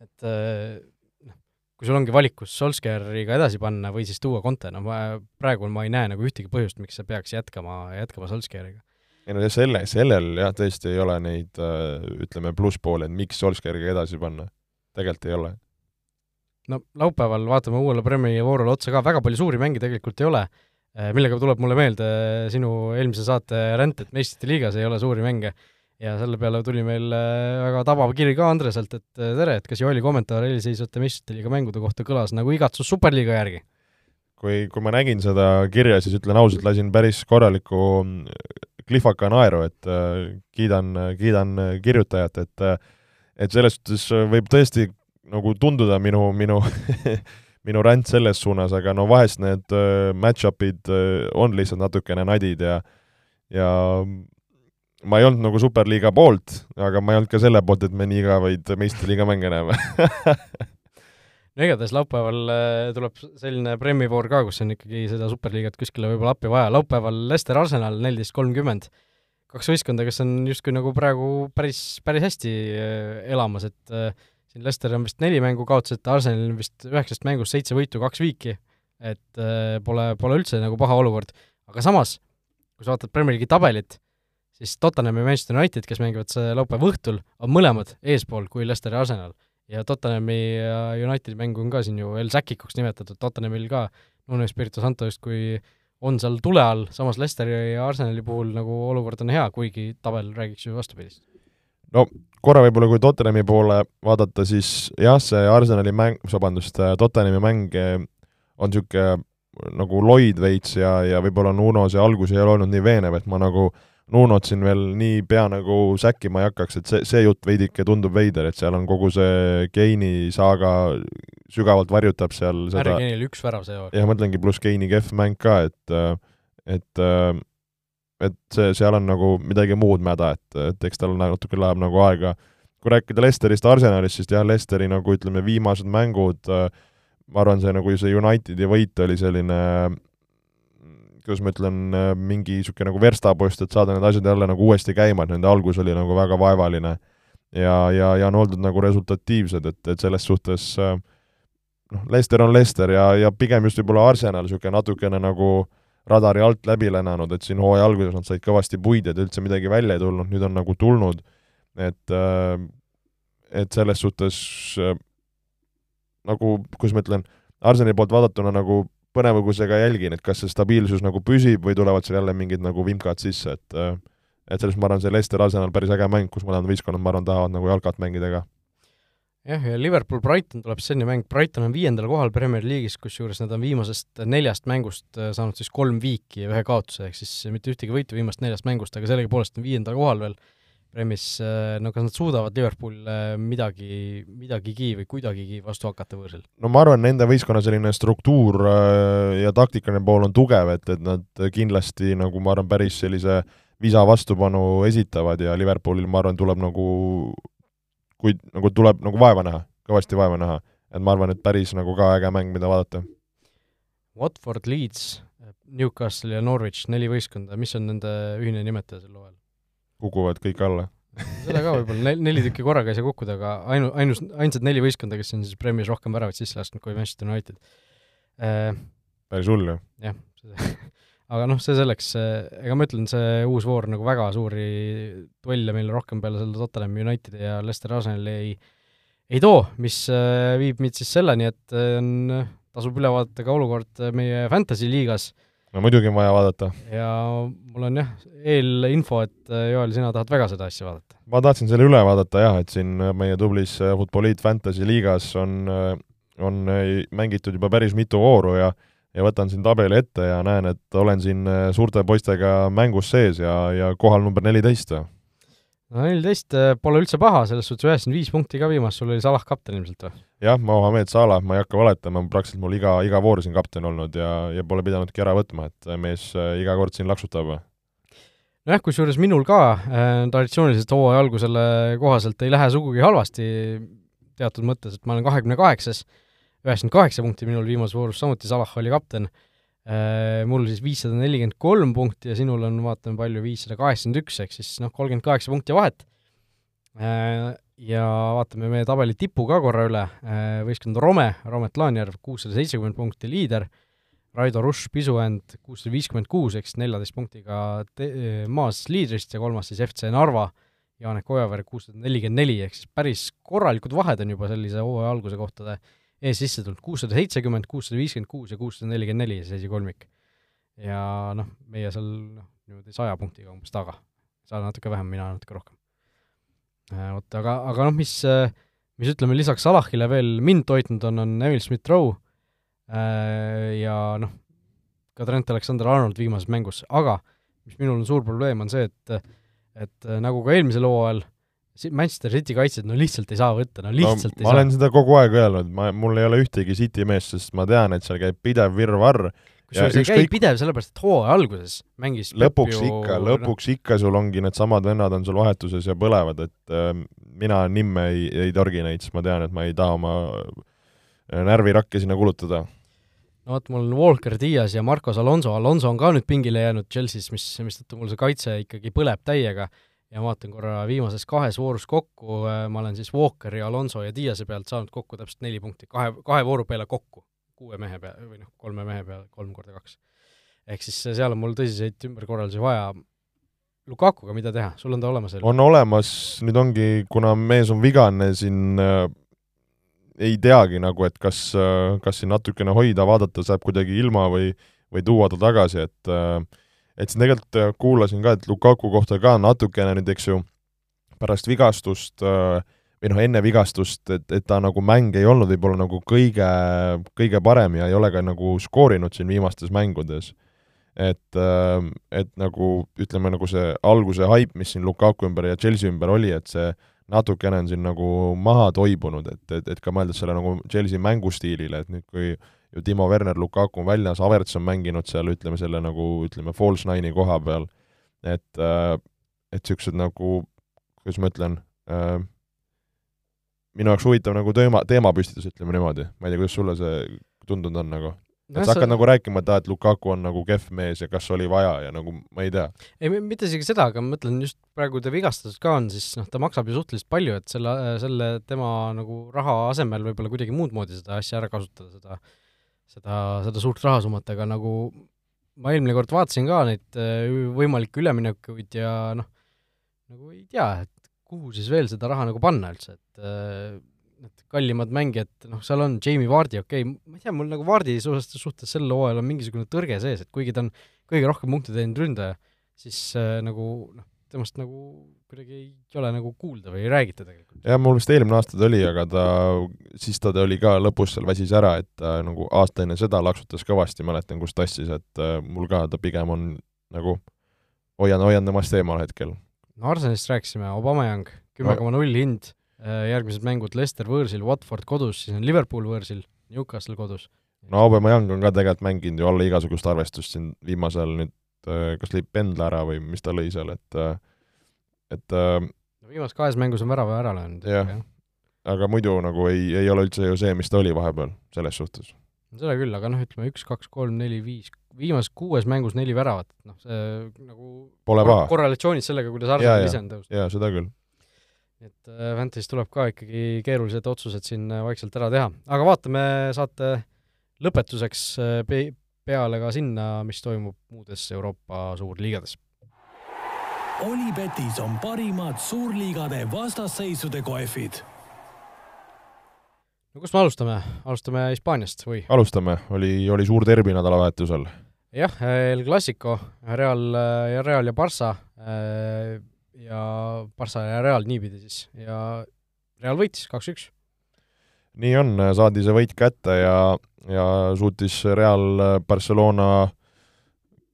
et äh, noh, kui sul ongi valikus Solskjaeriga edasi panna või siis tuua Conte, no ma praegu ma ei näe nagu ühtegi põhjust, miks sa peaks jätkama, jätkama Solskjaeriga. ei no selle, sellel jah, tõesti ei ole neid äh, ütleme, plusspoole, et miks Solskjaeriga edasi panna. tegelikult ei ole no laupäeval vaatame uuele Premiumi voorule otsa ka, väga palju suuri mänge tegelikult ei ole, eh, millega tuleb mulle meelde sinu eelmise saate ränd, et meistrite liigas ei ole suuri mänge. ja selle peale tuli meil eh, väga tabav kiri ka Andreselt, et eh, tere, et kas Joeli kommentaar eelseisvate meistrite liiga mängude kohta kõlas nagu igatsus Superliiga järgi? kui, kui ma nägin seda kirja, siis ütlen ausalt, lasin päris korraliku klihvaka naeru, et kiidan, kiidan kirjutajat, et et selles suhtes võib tõesti nagu tunduda minu, minu minu ränd selles suunas, aga no vahest need uh, match-up'id uh, on lihtsalt natukene nadid ja ja ma ei olnud nagu Superliiga poolt, aga ma ei olnud ka selle poolt, et me nii igavaid meistriliiga mänge näeme no igatahes laupäeval äh, tuleb selline premivoor ka, kus on ikkagi seda Superliigat kuskile võib-olla appi vaja, laupäeval Leicester Arsenal neliteist kolmkümmend, kaks võistkonda, kes on justkui nagu praegu päris, päris hästi elamas, et siin Leicester on vist neli mängu kaotasid, Arsenalil on vist üheksast mängust seitse võitu, kaks viiki. et äh, pole, pole üldse nagu paha olukord, aga samas, kui sa vaatad Premier League'i tabelit, siis Tottenham ja Manchester United, kes mängivad see laupäeva õhtul, on mõlemad eespool kui Leicester ja Arsenal. ja Tottenhami ja Unitedi mängu on ka siin ju El Säkikuks nimetatud, Tottenhamil ka Nuno Espirito Santo justkui on seal tule all, samas Leicesteri ja Arsenali puhul nagu olukord on hea, kuigi tabel räägiks ju vastupidist. No korra võib-olla, kui Tottenhami poole vaadata, siis jah, see Arsenali mäng, vabandust, Tottenhami mäng eh, on niisugune nagu loid veits ja, ja võib-olla Nuno see algus ei ole olnud nii veenev, et ma nagu Nunot siin veel nii pea nagu säkkima ei hakkaks, et see, see jutt veidike tundub veider, et seal on kogu see Keini saaga sügavalt varjutab seal seda Harry Kane'il üks värav see hooaeg. jah, mõtlengi, pluss Keini kehv mäng ka, et et et see, seal on nagu midagi muud mäda, et, et eks tal natuke läheb nagu aega. kui rääkida Lesterist, Arsenalist, siis jah, Lesteri nagu ütleme, viimased mängud, ma arvan, see nagu see Unitedi võit oli selline kuidas ma ütlen, mingi niisugune nagu verstapost, et saada need asjad jälle nagu uuesti käima, et nende algus oli nagu väga vaevaline. ja, ja, ja on oldud nagu resultatiivsed, et, et selles suhtes noh, Leicester on Leicester ja, ja pigem just võib-olla Arsenal niisugune natukene nagu radari alt läbi lennanud, et siin hooaja alguses nad said kõvasti puid, et üldse midagi välja ei tulnud, nüüd on nagu tulnud, et et selles suhtes nagu, kuidas ma ütlen, Arsenali poolt vaadatuna nagu põnevusega jälgin, et kas see stabiilsus nagu püsib või tulevad seal jälle mingid nagu vimkad sisse, et et selles ma arvan, see Leicester Arsenal päris äge mäng, kus mõlemad võistkonnad, ma arvan, tahavad nagu jalkat mängida ka. Jah, ja Liverpool-Brighton tuleb selline mäng, Brighton on viiendal kohal Premier League'is, kusjuures nad on viimasest neljast mängust äh, saanud siis kolm viiki ja ühe kaotuse, ehk siis mitte ühtegi võitu viimast neljast mängust, aga sellegipoolest on viiendal kohal veel Premis, äh, no kas nad suudavad Liverpoolile midagi, midagigi või kuidagigi vastu hakata võõrsil? no ma arvan, nende võistkonna selline struktuur äh, ja taktikaline pool on tugev, et, et nad kindlasti nagu ma arvan, päris sellise visa vastupanu esitavad ja Liverpoolil, ma arvan, tuleb nagu kui nagu tuleb nagu vaeva näha, kõvasti vaeva näha. et ma arvan, et päris nagu ka äge mäng, mida vaadata. Watford, Leeds, Newcastle ja Norwich, neli võistkonda, mis on nende ühine nimetaja sel hooajal? kukuvad kõik alla seda ka võib-olla, nel-, neli tükki korraga ei saa kukkuda, aga ainu-, ainus, ainsad neli võistkonda, kes on siis Premieris rohkem väravaid sisse lasknud kui Manchester United äh,. päris hull ju. jah, aga noh, see selleks, ega ma ütlen, see uus voor nagu väga suuri duelle meile rohkem peale selle Tottenham Unitedi ja Leicester Arsenali ei ei too, mis äh, viib meid siis selleni, et äh, on, tasub üle vaadata ka olukord meie Fantasy liigas no muidugi on vaja vaadata. ja mul on jah, eelinfo, et äh, Joel, sina tahad väga seda asja vaadata? ma tahtsin selle üle vaadata jah, et siin äh, meie tublis äh, Futboliit Fantasy liigas on, on mängitud juba päris mitu vooru ja ja võtan siin tabeli ette ja näen, et olen siin suurte poistega mängus sees ja, ja kohal number neliteist no neliteist äh, pole üldse paha, selles suhtes üheksakümmend viis punkti ka viimast, sul oli Salah kapten ilmselt või? jah, Mohamed Salah, ma ei hakka valetama, praktiliselt mul iga, iga voor siin kapten olnud ja, ja pole pidanudki ära võtma, et mees äh, iga kord siin laksutab. nojah, kusjuures minul ka äh, traditsiooniliselt hooaja algusele kohaselt ei lähe sugugi halvasti teatud mõttes, et ma olen kahekümne kaheksas, üheksakümmend kaheksa punkti minul viimases voorus, samuti Salah oli kapten. Äh, mul siis viissada nelikümmend kolm punkti ja sinul on, vaatame palju, viissada kaheksakümmend üks, ehk siis noh, kolmkümmend kaheksa punkti vahet. Äh, ja vaatame meie tabeli tipu ka korra üle, äh, võistkond Rome, Romet Laanjärv, kuussada seitsekümmend punkti liider, Raido Rush, Pisuänd kuussada viiskümmend kuus, siis neljateist punktiga te-, maas liidrist ja kolmas siis FC Narva, Janek Ojaveer kuussada nelikümmend neli, ehk siis päris korralikud vahed on juba sellise hooaja alguse kohtade ees sisse tulnud, kuussada seitsekümmend, kuussada viiskümmend kuus ja kuussada nelikümmend neli see esikolmik. ja noh, meie seal noh, niimoodi saja punktiga umbes taga. sa natuke vähem, mina natuke rohkem. Äh, vot, aga, aga noh, mis, mis ütleme, lisaks Salahile veel mind toitnud on, on Emil Smith-Rowe äh, ja noh, ka Trent Alexander-Arnold viimases mängus, aga mis minul on suur probleem, on see, et et nagu ka eelmisel hooajal, Manchester City kaitsjad no lihtsalt ei saa võtta, no lihtsalt no, ei ma saa. ma olen seda kogu aeg öelnud, ma, mul ei ole ühtegi City meest, sest ma tean, et seal käib pidev virvarr. kusjuures ei käi pidev, sellepärast et hooaja alguses mängis lõpuks ju, ikka, lõpuks no. ikka sul ongi needsamad vennad on sul vahetuses ja põlevad, et äh, mina nimme ei, ei torgi neid, sest ma tean, et ma ei taha oma äh, närvirakke sinna kulutada no vot, mul on Walker Diaz ja Marcos Alonso, Alonso on ka nüüd pingile jäänud Chelsea's, mis, mistõttu mul see kaitse ikkagi põleb täiega ja vaatan korra viimases kahes voorus kokku, äh, ma olen siis Walkeri, Alonso ja Diase pealt saanud kokku täpselt neli punkti, kahe, kahe vooru peale kokku. kuue mehe peale või noh, kolme mehe peale, kolm korda kaks. ehk siis seal on mul tõsiseid ümberkorraldusi vaja. Lukakuga mida teha, sul on ta olemas on olemas, nüüd ongi, kuna mees on vigane, siin äh, ei teagi nagu, et kas äh,, kas siin natukene hoida, vaadata saab kuidagi ilma või, või tuua ta tagasi, et äh, et siin tegelikult äh, kuulasin ka, et Lukaku kohta ka natukene nüüd, eks ju, pärast vigastust äh, või noh, enne vigastust, et, et ta nagu mäng ei olnud võib-olla nagu kõige, kõige parem ja ei ole ka nagu skoorinud siin viimastes mängudes. et, äh, et nagu ütleme, nagu see alguse haip, mis siin Lukaku ümber ja Chelsea ümber oli, et see natukene on siin nagu maha toibunud, et, et, et ka mõeldes selle nagu Chelsea mängustiilile, et nüüd kui ju Timo Werner, Lukaku on väljas, Havertz on mänginud seal, ütleme selle nagu ütleme, false nine'i koha peal, et, äh, et niisugused nagu, kuidas ma ütlen äh,, minu jaoks huvitav nagu teema, teemapüstitus, ütleme niimoodi, ma ei tea, kuidas sulle see tundunud on nagu? Et sa hakkad sa... nagu rääkima, et aa, et Lukaku on nagu kehv mees ja kas oli vaja ja nagu ma ei tea. ei, mitte isegi seda, aga ma mõtlen just praegu ta vigastatud ka on, siis noh, ta maksab ju suhteliselt palju, et selle, selle tema nagu raha asemel võib-olla kuidagi muud moodi seda asja ära kasutada, seda seda, seda suurt rahasummat, aga nagu ma eelmine kord vaatasin ka neid äh, võimalikke üleminekuid ja noh, nagu ei tea, et kuhu siis veel seda raha nagu panna üldse, et äh, need kallimad mängijad, noh, seal on Jamie Vardi, okei okay,, ma ei tea, mul nagu Vardi suhtes, suhtes sel hooajal on mingisugune tõrge sees, et kuigi ta on kõige rohkem punkte teeninud ründaja, siis äh, nagu noh, temast nagu kuidagi ei ole nagu kuulda või ei räägita tegelikult. jah, mul vist eelmine aasta ta oli, aga ta, siis ta oli ka lõpus seal väsis ära, et ta nagu aasta enne seda laksutas kõvasti, mäletan, kus tassis, et äh, mul ka ta pigem on nagu hoian, hoian temast eemal hetkel no Arsenalist rääkisime, Aubameyang, kümme koma null hind, äh, järgmised mängud Leicester võõrsil, Watford kodus, siis on Liverpool võõrsil, Newcastle kodus. no Aubameyang on ka tegelikult mänginud ju alla igasugust arvestust siin viimasel nüüd, äh, kas lõi pendla ära või mis ta lõi seal, et äh, et no viimases kahes mängus on värava ära löönud. jah, aga muidu nagu ei, ei ole üldse ju see, mis ta oli vahepeal, selles suhtes. seda küll, aga noh, ütleme üks, kaks, kolm, neli, viis, viimases kuues mängus neli väravat, noh see nagu Pole paha. korrelatsioonis sellega, kuidas Arsenal ise on tõusnud. jaa, seda küll. Et äh, Fantasy's tuleb ka ikkagi keerulised otsused siin äh, vaikselt ära teha, aga vaatame saate lõpetuseks äh, pe-, peale ka sinna, mis toimub muudes Euroopa suurliigades. Olipetis on parimad suurliigade vastasseisude kohvid no kust me alustame, alustame Hispaaniast või? alustame, oli, oli suur derbi nädalavahetusel. jah, El Clasico, Real ja Real ja Barca äh, ja Barca ja Real niipidi siis ja Real võitis kaks-üks. nii on, saadi see võit kätte ja, ja suutis Real Barcelona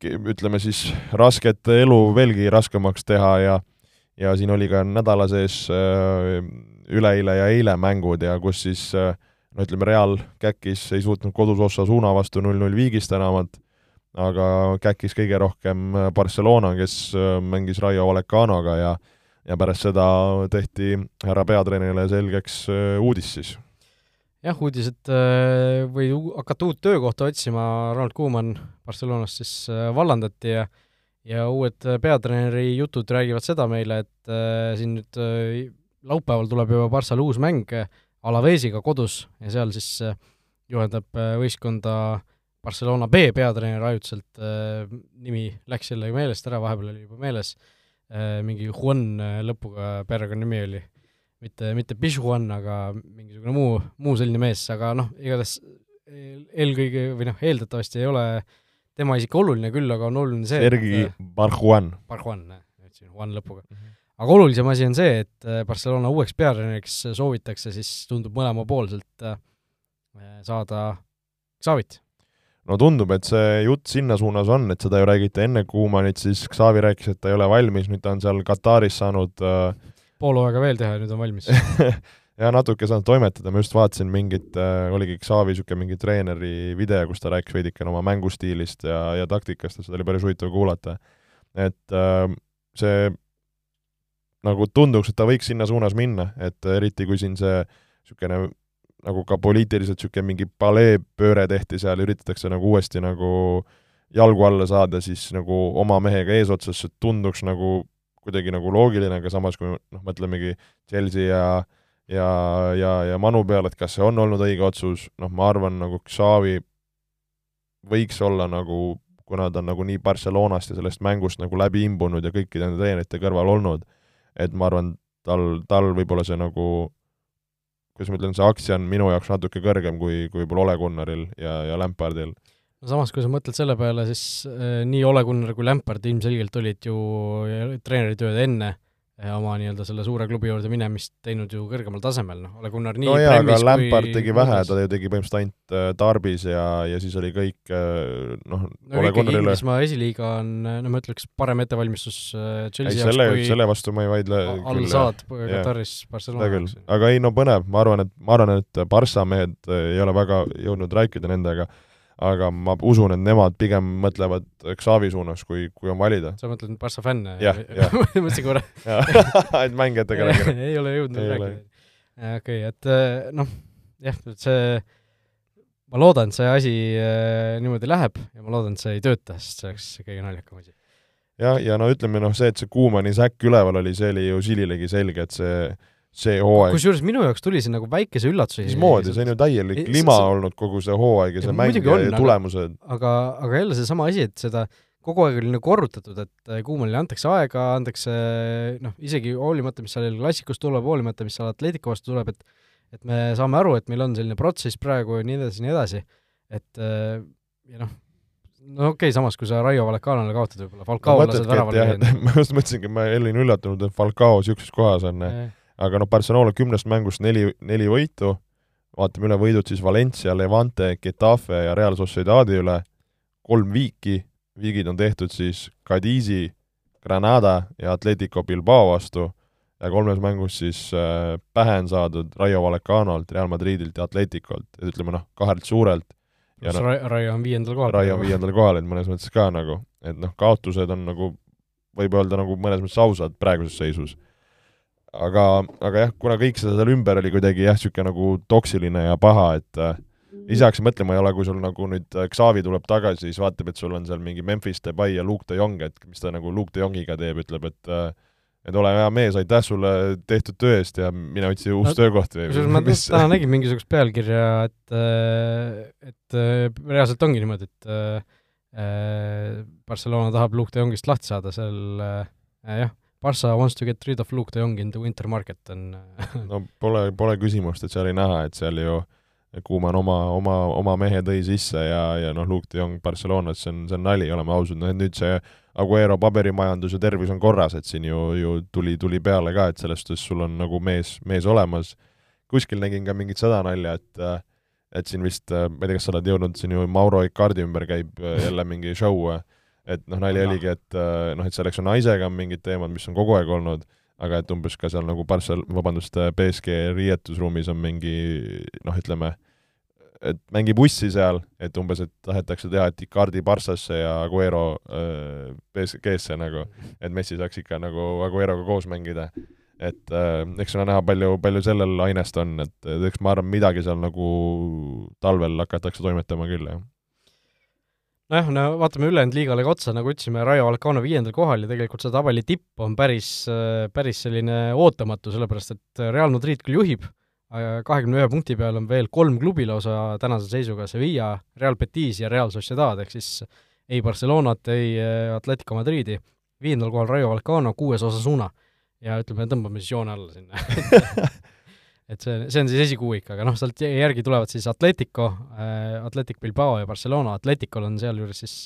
ütleme siis rasket elu veelgi raskemaks teha ja ja siin oli ka nädala sees äh, üleeile ja eile mängud ja kus siis äh, no ütleme, Real käkkis, ei suutnud kodus Osasuna vastu null-null viigist enamat, aga käkkis kõige rohkem äh, Barcelona, kes äh, mängis Raio Vallecanoga ja ja pärast seda tehti härra peatreenerile selgeks uudis siis. jah, uudis, et või hakata uut töökohta otsima, Ronald Koeman Barcelonast siis vallandati ja ja uued peatreeneri jutud räägivad seda meile, et äh, siin nüüd äh, laupäeval tuleb juba Barssal uus mäng Alavesiga kodus ja seal siis äh, juhendab äh, võistkonda Barcelona B peatreener ajutiselt, äh, nimi läks jälle meelest ära, vahepeal oli juba meeles, mingi Juan lõpuga perekonnanimi oli, mitte, mitte Pichuan, aga mingisugune muu, muu selline mees, aga noh, igatahes eelkõige või noh, eeldatavasti ei ole tema isik oluline küll, aga on oluline see Sergi Barjuan. Barjuan, ütlesin Juan lõpuga mm. -hmm aga olulisem asi on see, et äh, Barcelona uueks peatreeneriks soovitakse, siis tundub mõlemapoolselt äh, saada Xavit. No tundub, et see jutt sinna suunas on, et seda ju räägiti enne Kuumanit, siis Xavi rääkis, et ta ei ole valmis, nüüd ta on seal Kataris saanud äh... pool hooaega veel teha ja nüüd on valmis ja natuke saanud toimetada, ma just vaatasin mingit äh,, oligi Xavi niisugune mingi treeneri video, kus ta rääkis veidikene oma mängustiilist ja, ja taktikast ja seda oli päris huvitav kuulata. et äh, see nagu tunduks, et ta võiks sinna suunas minna, et eriti kui siin see niisugune nagu ka poliitiliselt niisugune mingi paleepööre tehti seal, üritatakse nagu uuesti nagu jalgu alla saada, siis nagu oma mehega eesotsas, see tunduks nagu kuidagi nagu loogiline, aga samas kui noh, mõtlemegi Chelsea ja ja, ja, ja Manu peale, et kas see on olnud õige otsus, noh, ma arvan, nagu Xavi võiks olla nagu, kuna ta on nagu nii Barcelonast ja sellest mängust nagu läbi imbunud ja kõikide nende treenerite kõrval olnud, et ma arvan, tal, tal võib-olla see nagu kuidas ma ütlen, see aktsia on minu jaoks natuke kõrgem kui, kui võib-olla Ole Gunnaril ja, ja Lampardil. no samas, kui sa mõtled selle peale, siis äh, nii Ole Gunnar kui Lampard ilmselgelt olid ju treeneritööd enne oma nii-öelda selle suure klubi juurde minemist teinud ju kõrgemal tasemel, noh, Ole Gunnar nii no jaa, aga Lampard tegi vähe, ta ju tegi põhimõtteliselt ainult äh, Tarbis ja, ja siis oli kõik äh, noh, no Ole Gunnarile Inglismaa esiliiga on, no ma ütleks, parem ettevalmistus äh, Chelsea jaoks selle, kui selle vastu ma ei vaidle all saad Kataris Barcelona jaoks. aga ei no põnev, ma arvan, et, ma arvan, et Barca mehed ei ole väga jõudnud rääkida nendega, aga ma usun, et nemad pigem mõtlevad Xavi suunas, kui, kui on valida. sa mõtled nüüd Barca fänne? jah, jah. mõtlesin korra et mängijatega rääkida ei ole jõudnud rääkida. okei, et äh, noh, jah, see, ma loodan, et see asi äh, niimoodi läheb ja ma loodan, et see ei tööta, sest see oleks kõige naljakam asi. jah, ja no ütleme noh, see, et see Kuumani säkk üleval oli, see oli ju Sililegi selge, et see see hooaeg. kusjuures minu jaoks tuli see nagu väikese üllatusena. mismoodi, see on ju täielik ei, lima see... olnud kogu see hooaeg ja see mäng ja on, tulemused. aga, aga jälle seesama asi, et seda kogu aeg oli nagu korrutatud, et äh, Kuumanile antakse aega, antakse noh, isegi hoolimata, mis seal klassikust tuleb, hoolimata, mis seal Atletico vastu tuleb, et et me saame aru, et meil on selline protsess praegu ja nii edasi, nii edasi, et äh, ja noh, no okei okay,, samas kui sa Raio Vallecano'le kaotad võib-olla, Falcao no, lased väravale ma just mõtlesingi, ma olin üllatunud, et Falcao niisuguses kohas on äh, aga noh, Barcelona kümnest mängust neli, neli võitu, vaatame üle võidud siis Valencia, Levante, Getafe ja Real Sociedadi üle, kolm viiki, viigid on tehtud siis Cadizi, Granada ja Atletico Bilbao vastu. Ja kolmes mängus siis äh, pähe on saadud Raio Vallecanolt, Real Madridilt ja Atleticolt, et ütleme noh, kahelt suurelt. ja noh, Raio on viiendal kohal. Raio on viiendal kohal, et mõnes mõttes ka nagu, et noh, kaotused on nagu, võib öelda nagu mõnes mõttes ausad praeguses seisus aga, aga jah, kuna kõik seda seal ümber oli kuidagi jah, niisugune nagu toksiline ja paha, et äh, mhm. ise hakkasin mõtlema, ei ole, kui sul nagu nüüd äh, Xavi tuleb tagasi, siis vaatab, et sul on seal mingi Memphis Depay ja Luke de Jong, et mis ta nagu Luke de Jongiga teeb, ütleb, et äh, et ole hea mees, aitäh sulle tehtud töö eest ja mine otsi uus no, töökoht või kusjuures ma mis... täna nägin mingisugust pealkirja, et et reaalselt ongi niimoodi, et Barcelona tahab Luke de Jongist lahti saada seal jah Barca wants to get rid of Luke de Jong in the winter market on no pole, pole küsimust, et seal ei näha, et seal ju Kuuman oma, oma, oma mehe tõi sisse ja, ja noh, Luke de Jong Barcelonas, see on, see on nali, oleme ausad, noh et nüüd see Aguero paberimajandus ja tervis on korras, et siin ju, ju tuli, tuli peale ka, et selles suhtes sul on nagu mees, mees olemas. kuskil nägin ka mingit seda nalja, et et siin vist, ma ei tea, kas sa oled jõudnud, siin ju Mauro Icardi ümber käib jälle mingi show et noh, nali oligi, et äh, noh, et selleks on naisega mingid teemad, mis on kogu aeg olnud, aga et umbes ka seal nagu Barcel-, vabandust, BSG äh, riietusruumis on mingi noh, ütleme, et mängi bussi seal, et umbes, et tahetakse teha, et Icardi Barcasse ja Aguero äh, BSG-sse nagu, et Messi saaks ikka nagu Agueroga koos mängida. et äh, eks ole näha, palju, palju sellel ainest on, et eks ma arvan, midagi seal nagu talvel hakatakse toimetama küll, jah nojah, no vaatame ülejäänud liigale ka otsa, nagu ütlesime, Raio Vallecano viiendal kohal ja tegelikult see tabeli tipp on päris, päris selline ootamatu, sellepärast et Real Madrid küll juhib, kahekümne ühe punkti peal on veel kolm klubi lausa tänase seisuga, Sevilla, Real Betis ja Real Sociedad, ehk siis ei Barcelonat, ei Atletico Madridi, viiendal kohal Raio Vallecano, kuues Osasuna. ja ütleme, tõmbame siis joone alla sinna et see, see on siis esikuuik, aga noh, sealt järgi tulevad siis Atletico äh,, Atletic Bilbao ja Barcelona, Atleticol on sealjuures siis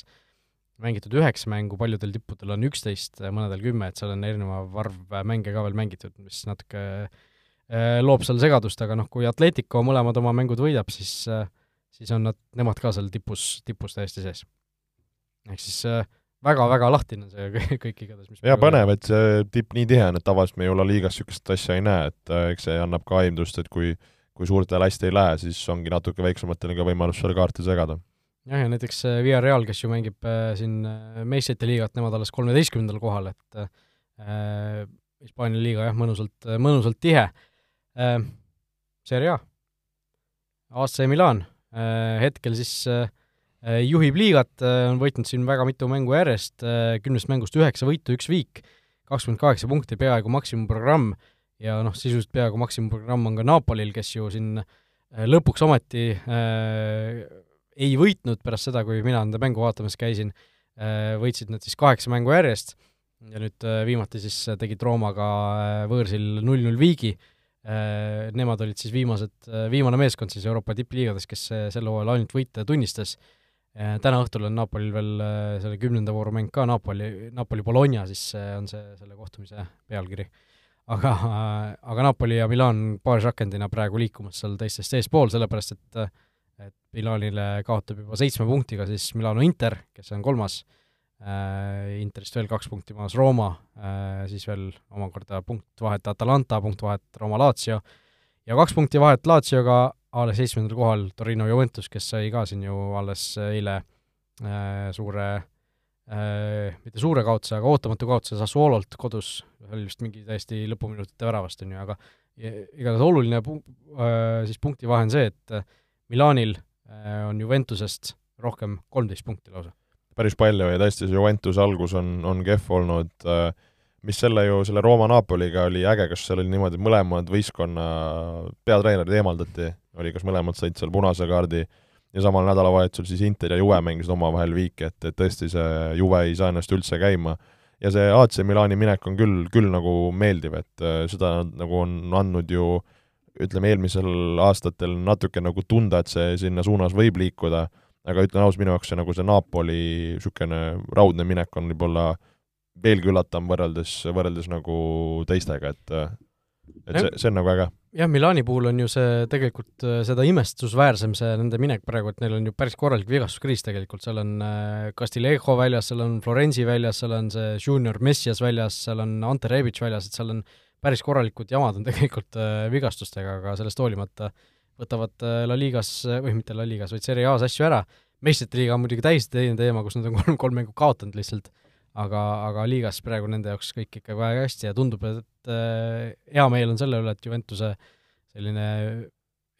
mängitud üheksa mängu, paljudel tippudel on üksteist, mõnedel kümme, et seal on erinev arv mänge ka veel mängitud, mis natuke äh, loob seal segadust, aga noh, kui Atletico mõlemad oma mängud võidab, siis äh, siis on nad, nemad ka seal tipus, tipus täiesti sees. ehk siis äh, väga-väga lahtine see kõik igatahes, mis jaa, põnev, et see tipp nii tihe on, et tavaliselt me ei ole liigas niisugust asja ei näe, et äh, eks see annab ka aimdust, et kui kui suurtel hästi ei lähe, siis ongi natuke väiksematel ka võimalus seal kaarte segada. jah, ja näiteks äh, Villarreal, kes ju mängib äh, siin meistrite liigat, nemad alles kolmeteistkümnendal kohal, et äh, Hispaania liiga jah, mõnusalt, mõnusalt tihe äh,. Serie A, AC Milan äh,, hetkel siis äh, Äh, juhib liigat, äh, on võitnud siin väga mitu mängu järjest, äh, kümnest mängust üheksa võitu, üks viik, kakskümmend kaheksa punkti, peaaegu maksimumprogramm, ja noh, sisuliselt peaaegu maksimumprogramm on ka Napolil, kes ju siin äh, lõpuks ometi äh, ei võitnud pärast seda, kui mina nende mängu vaatamas käisin. Äh,, võitsid nad siis kaheksa mängu järjest ja nüüd äh, viimati siis tegid Roomaga äh, võõrsil null-null viigi. Äh,, nemad olid siis viimased äh,, viimane meeskond siis Euroopa tippliigades, kes äh, sel hooajal ainult võite tunnistas. äh,, täna õhtul on Napolil veel äh, selle kümnenda vooru mäng ka, Napoli, Napoli-Bologna siis äh, on see, selle kohtumise pealkiri. Aga, aga Napoli ja Milan paarisrakendina praegu liikumas seal teistest eespool, sellepärast et et Milanile kaotab juba seitsme punktiga siis Milano Inter, kes on kolmas. Äh,, Interist veel kaks punkti maas Rooma äh,, siis veel omakorda punkt vahet Atalanta, punkt vahet Rooma Lazio. Ja kaks punkti vahet Lazioga alles seitsmendal kohal Torino Juventus, kes sai ka siin ju alles eile äh, suure äh, mitte suure kaotuse, aga ootamatu kaotuse Sassuololt kodus, see oli vist mingi täiesti lõpuminutite väravast, on ju, aga igatahes oluline pu-, äh, siis punktivahe on see, et äh, Milanil äh, on Juventusest rohkem kolmteist punkti lausa. päris palju ja tõesti, see Juventuse algus on, on kehv olnud, äh, mis selle ju, selle Rooma-Napoliga oli äge, kas seal oli niimoodi, et mõlemad võistkonna peatreenerid eemaldati, oli kas mõlemad said seal punase kaardi ja samal nädalavahetusel siis Inter ja Juve mängisid omavahel viiki, et, et tõesti see Juve ei saa ennast üldse käima. ja see AC Milani minek on küll, küll nagu meeldiv, et äh, seda nagu on andnud ju ütleme, eelmisel aastatel natuke nagu tunda, et see sinna suunas võib liikuda, aga ütlen ausalt, minu jaoks see nagu see Napoli niisugune raudne minek on võib-olla veelgi üllatavam võrreldes, võrreldes nagu teistega, et et see, see on nagu äge. jah, Milani puhul on ju see tegelikult äh, seda imestusväärsem, see nende minek praegu, et neil on ju päris korralik vigastuskriis tegelikult, seal on äh, Castillejo väljas, seal on Florenzi väljas, seal on see Junior Messias väljas, seal on Ante Rebic väljas, et seal on päris korralikud jamad on tegelikult äh, vigastustega, aga sellest hoolimata võtavad La Ligas, või mitte La Ligas, vaid Serie A-s asju ära, meistrite liiga on muidugi täiesti teine teema, kus nad on kolm, kolm mängu kaotanud lihtsalt, aga, aga liigas praegu nende jaoks kõik ikka väga hästi ja tundub, et äh, hea meel on selle üle, et Juventuse selline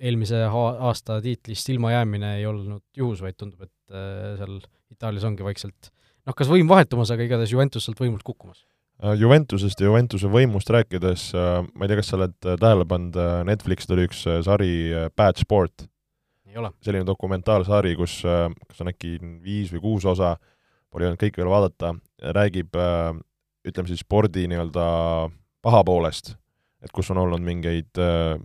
eelmise aasta tiitlist ilmajäämine ei olnud juhus, vaid tundub, et äh, seal Itaalias ongi vaikselt noh, kas võim vahetumas, aga igatahes Juventus sealt võimult kukkumas Äh, Juventusest ja Juventuse võimust rääkides, äh, ma ei tea, kas sa oled äh, tähele pannud, Netflix tuli üks sari Bad Sport. selline dokumentaalsari, kus, kas on äkki viis või kuus osa, pole jõudnud kõike veel vaadata, räägib ütleme siis spordi nii-öelda paha poolest, et kus on olnud mingeid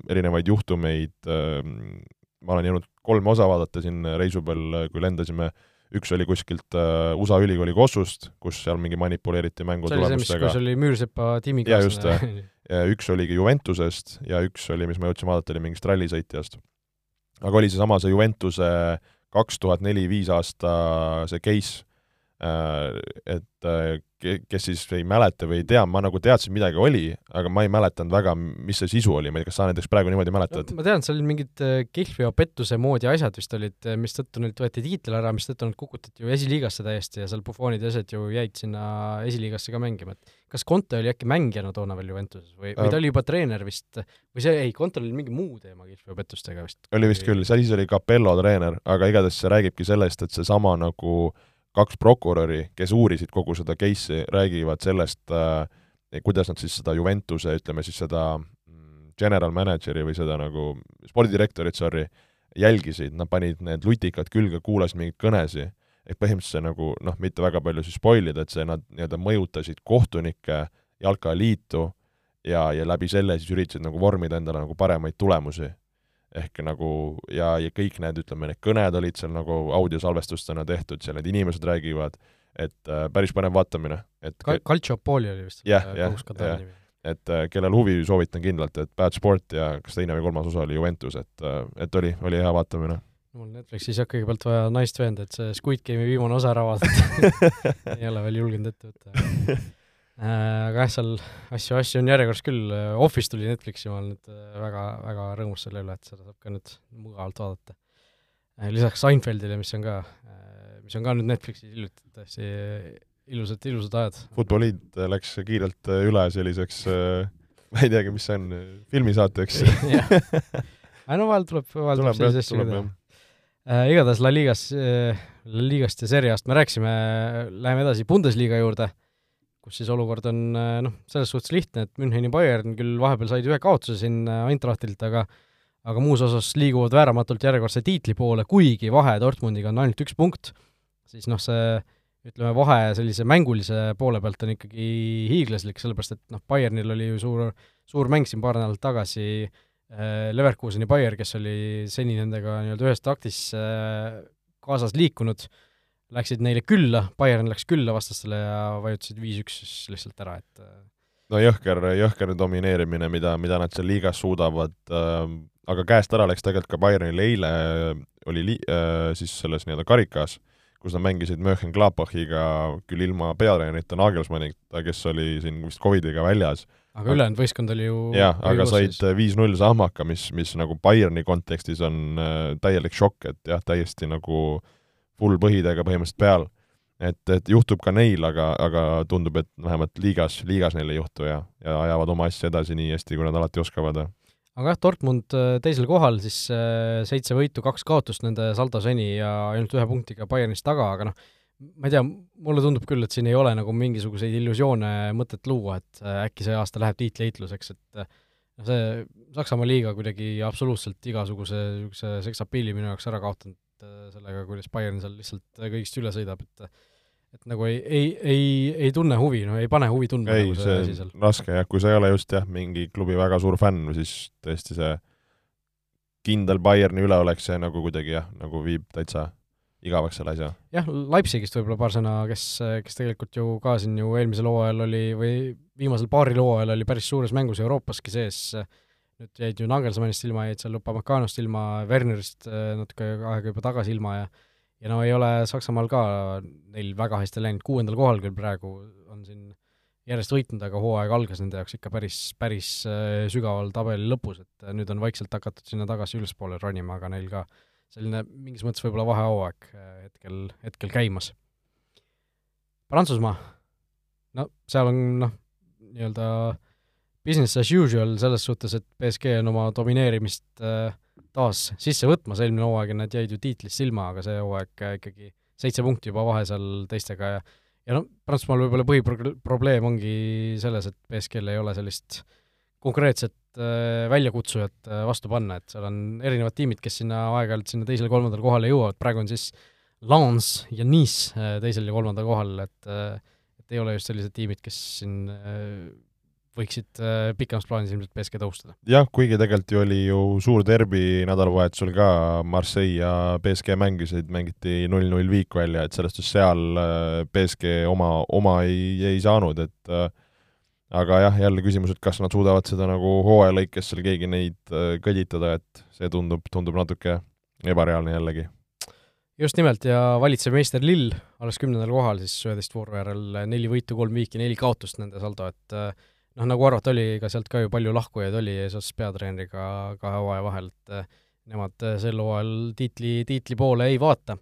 erinevaid juhtumeid, ma olen jõudnud kolme osa vaadata siin reisu peal, kui lendasime äh, üks oli kuskilt uh, USA ülikooli Kossust, kus seal mingi manipuleeriti mängu see mis, kus oli Müürsepa tiimikaaslane. jaa, just, ja üks oligi Juventusest ja üks oli, mis ma jõudsin vaadata, oli mingist rallisõitjast. aga oli seesama, see Juventuse kaks tuhat neli-viis aasta see case, äh, et äh, kes siis ei mäleta või ei tea, ma nagu teadsin, midagi oli, aga ma ei mäletanud väga, mis see sisu oli, ma ei tea, kas sa näiteks praegu niimoodi mäletad no,? ma tean, seal olid mingid äh, kihvli ja pettuse moodi asjad vist olid, äh, mistõttu neilt võeti tiitel ära, mistõttu nad kukutati ju esiliigasse täiesti ja seal Buffonid ja asjad ju jäid sinna esiliigasse ka mängima, et kas Conte oli äkki mängijana toona veel Juventuses või, või ta oli juba treener vist, või see, ei, Conte oli mingi muu teema kihvli ja pettustega vist? oli vist küll, siis oli Capello treener, aga igatahes see räägibki sellest, et seesama nagu äh, kaks prokuröri, kes uurisid kogu seda case'i, räägivad sellest, äh, kuidas nad siis seda Juventuse, ütleme siis seda mm, general manager'i või seda nagu spordidirektorit, sorry, jälgisid, nad panid need lutikad külge, kuulasid mingeid kõnesid, ehk põhimõtteliselt see nagu noh, mitte väga palju siis spoil ida, et see, nad nii-öelda mõjutasid kohtunikke, jalkaliitu ja, ja läbi selle siis üritasid nagu vormida endale nagu paremaid tulemusi ehk nagu ja, ja kõik need, ütleme, need kõned olid seal nagu audiosalvestustena tehtud, seal need inimesed räägivad, et äh, päris põnev vaatamine, et Kal-, Calciopoli oli vist jah, jah, jah, et äh, kellel huvi, soovitan kindlalt, et Bad Sport ja kas teine või kolmas osa oli Juventus, et äh,, et oli, oli hea vaatamine. Mul Netflixis jah, kõigepealt vaja naist veenda, et see Squid Game'i viimane osa ära vaadata. Ei ole veel julgenud ette võtta. Äh, aga jah, seal asju, asju on järjekorras küll, Office tuli Netflixi, ma olen nüüd äh, väga, väga rõõmus selle üle, et seda saab ka nüüd mugavalt vaadata. Äh, lisaks Seinfeldile, mis on ka, mis on ka nüüd Netflixis hiljuti täiesti ilusad, ilusad ajad. Futboliit läks kiirelt üle selliseks ma ei teagi, mis see on, filmisaateks aga no vahel tuleb, vahel tuleb selliseid asju ka teha. igatahes La Ligas, La Ligast ja Seriast me rääkisime, läheme edasi Bundesliga juurde kus siis olukord on noh, selles suhtes lihtne, et Müncheni Bayern küll vahepeal said ühe kaotuse siin Eintrachtilt, aga aga muus osas liiguvad vääramatult järjekordse tiitli poole, kuigi vahe Dortmundiga on ainult üks punkt, siis noh, see ütleme, vahe sellise mängulise poole pealt on ikkagi hiiglaslik, sellepärast et noh, Bayernil oli ju suur, suur mäng siin paar nädalat tagasi äh, Leverkuseni Bayern, kes oli seni nendega nii-öelda ühes taktis äh, kaasas liikunud, läksid neile külla, Bayern läks külla vastastele ja vajutasid viis-üks siis lihtsalt ära, et äh, no jõhker, jõhker domineerimine, mida, mida nad seal liigas suudavad äh,, aga käest ära läks tegelikult ka Bayernil eile, oli li-, äh, siis selles nii-öelda karikas, kus nad mängisid Mönchengladbachiga küll ilma peatreenerita Nagelsmannita, kes oli siin vist Covidiga väljas. aga ülejäänud võistkond oli ju jah, aga said viis-null sahmaka, mis, mis nagu Bayerni kontekstis on äh, täielik šokk, et jah, täiesti nagu full põhidega põhimõtteliselt peal. et, et juhtub ka neil, aga, aga tundub, et vähemalt liigas, liigas neil ei juhtu ja, ja ajavad oma asja edasi nii hästi, kui nad alati oskavad aga jah, Dortmund äh, teisel kohal, siis äh, seitse võitu, kaks kaotust nende saldo seni ja ainult ühe punktiga Bayernist taga, aga noh, ma ei tea, mulle tundub küll, et siin ei ole nagu mingisuguseid illusioone mõtet luua, et äh, äkki see aasta läheb tiitliheitluseks, et noh, see Saksamaa liiga kuidagi absoluutselt igasuguse niisuguse seksapiili minu jaoks ära kaotanud sellega, kuidas Bayern seal lihtsalt kõigist üle sõidab, et et nagu ei, ei, ei, ei tunne huvi, no ei pane huvi tundma ei, nagu see, see on raske jah, kui sa ei ole just jah, mingi klubi väga suur fänn, siis tõesti see kindel Bayerni üleolek, see nagu kuidagi jah, nagu viib täitsa igavaks selle asja. jah, Leipzigist võib-olla paar sõna, kes, kes tegelikult ju ka siin ju eelmisel hooajal oli või viimasel paaril hooajal oli päris suures mängus Euroopaski sees, nüüd jäid ju Nagelsmannist ilma, jäid seal Upamecanost ilma, Wernerist natuke aega juba tagasi ilma ja ja no ei ole Saksamaal ka neil väga hästi läinud, kuuendal kohal küll praegu on siin järjest võitnud, aga hooaeg algas nende jaoks ikka päris, päris äh, sügaval tabeli lõpus, et äh, nüüd on vaikselt hakatud sinna tagasi ülespoole ronima, aga neil ka selline mingis mõttes võib-olla vahehooaeg äh, hetkel, hetkel käimas. Prantsusmaa, no seal on noh, nii-öelda business as usual selles suhtes, et BSG on oma domineerimist äh, taas sisse võtmas, eelmine hooaeg nad jäid ju tiitlist ilma, aga see hooaeg ikkagi seitse punkti juba vahe seal teistega ja ja noh, Prantsusmaal võib-olla põhiprobleem ongi selles, et BSG-l ei ole sellist konkreetset äh, väljakutsujat äh, vastu panna, et seal on erinevad tiimid, kes sinna aeg-ajalt sinna teisele-kolmandale kohale jõuavad, praegu on siis Lens ja Nice äh, teisel ja kolmandal kohal, et et ei ole just sellised tiimid, kes siin võiksid äh, pikemas plaanis ilmselt BSG tõustada. jah, kuigi tegelikult ju oli ju suur derbi nädalavahetusel ka, Marseille ja BSG mängisid, mängiti null-null viik välja, et selles suhtes seal äh, BSG oma, oma ei, ei saanud, et äh, aga jah, jälle küsimus, et kas nad suudavad seda nagu hooaja lõikes seal keegi neid kõditada, et see tundub, tundub natuke ebareaalne jällegi just nimelt ja valitsev meister Lill alles kümnendal kohal siis üheteist vooru järel, neli võitu, kolm viiki, neli kaotust nende saldo, et noh, nagu arvata oli, ega sealt ka ju palju lahkujaid oli eesotsas peatreeneriga kahe hooaja vahel, et eh, nemad eh, sel hooajal tiitli, tiitli poole ei vaata.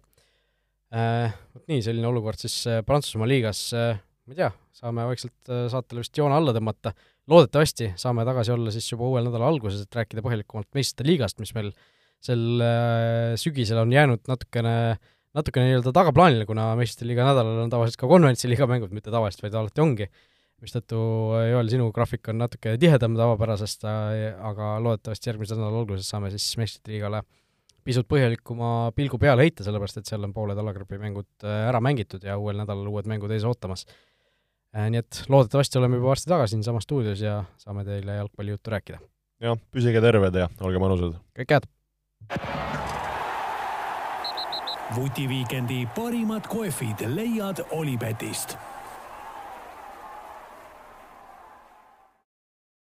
Eh, vot nii, selline olukord siis Prantsusmaa liigas, ma ei tea, saame vaikselt saatele vist joone alla tõmmata, loodetavasti saame tagasi olla siis juba uuel nädala alguses, et rääkida põhjalikumalt meistrite liigast, mis meil sel sügisel on jäänud natukene natukene nii-öelda tagaplaanile, kuna meistrite liiga nädalal on tavaliselt ka konverentsi liiga mängud, mitte tavaliselt, vaid alati ongi mistõttu Joel, sinu graafik on natuke tihedam tavapärasest, aga loodetavasti järgmise nädala alguses saame siis meistrite liigale pisut põhjalikuma pilgu peale heita, sellepärast et seal on pooled alagrupi mängud äh, ära mängitud ja uuel nädalal uued mängud ees ootamas. Äh, nii et loodetavasti oleme juba varsti tagasi siinsamas stuudios ja saame teile jalgpallijuttu rääkida. jah, püsige terved ja olge mõnusad! kõike head! vutiviikendi parimad kohvid leiad Olipetist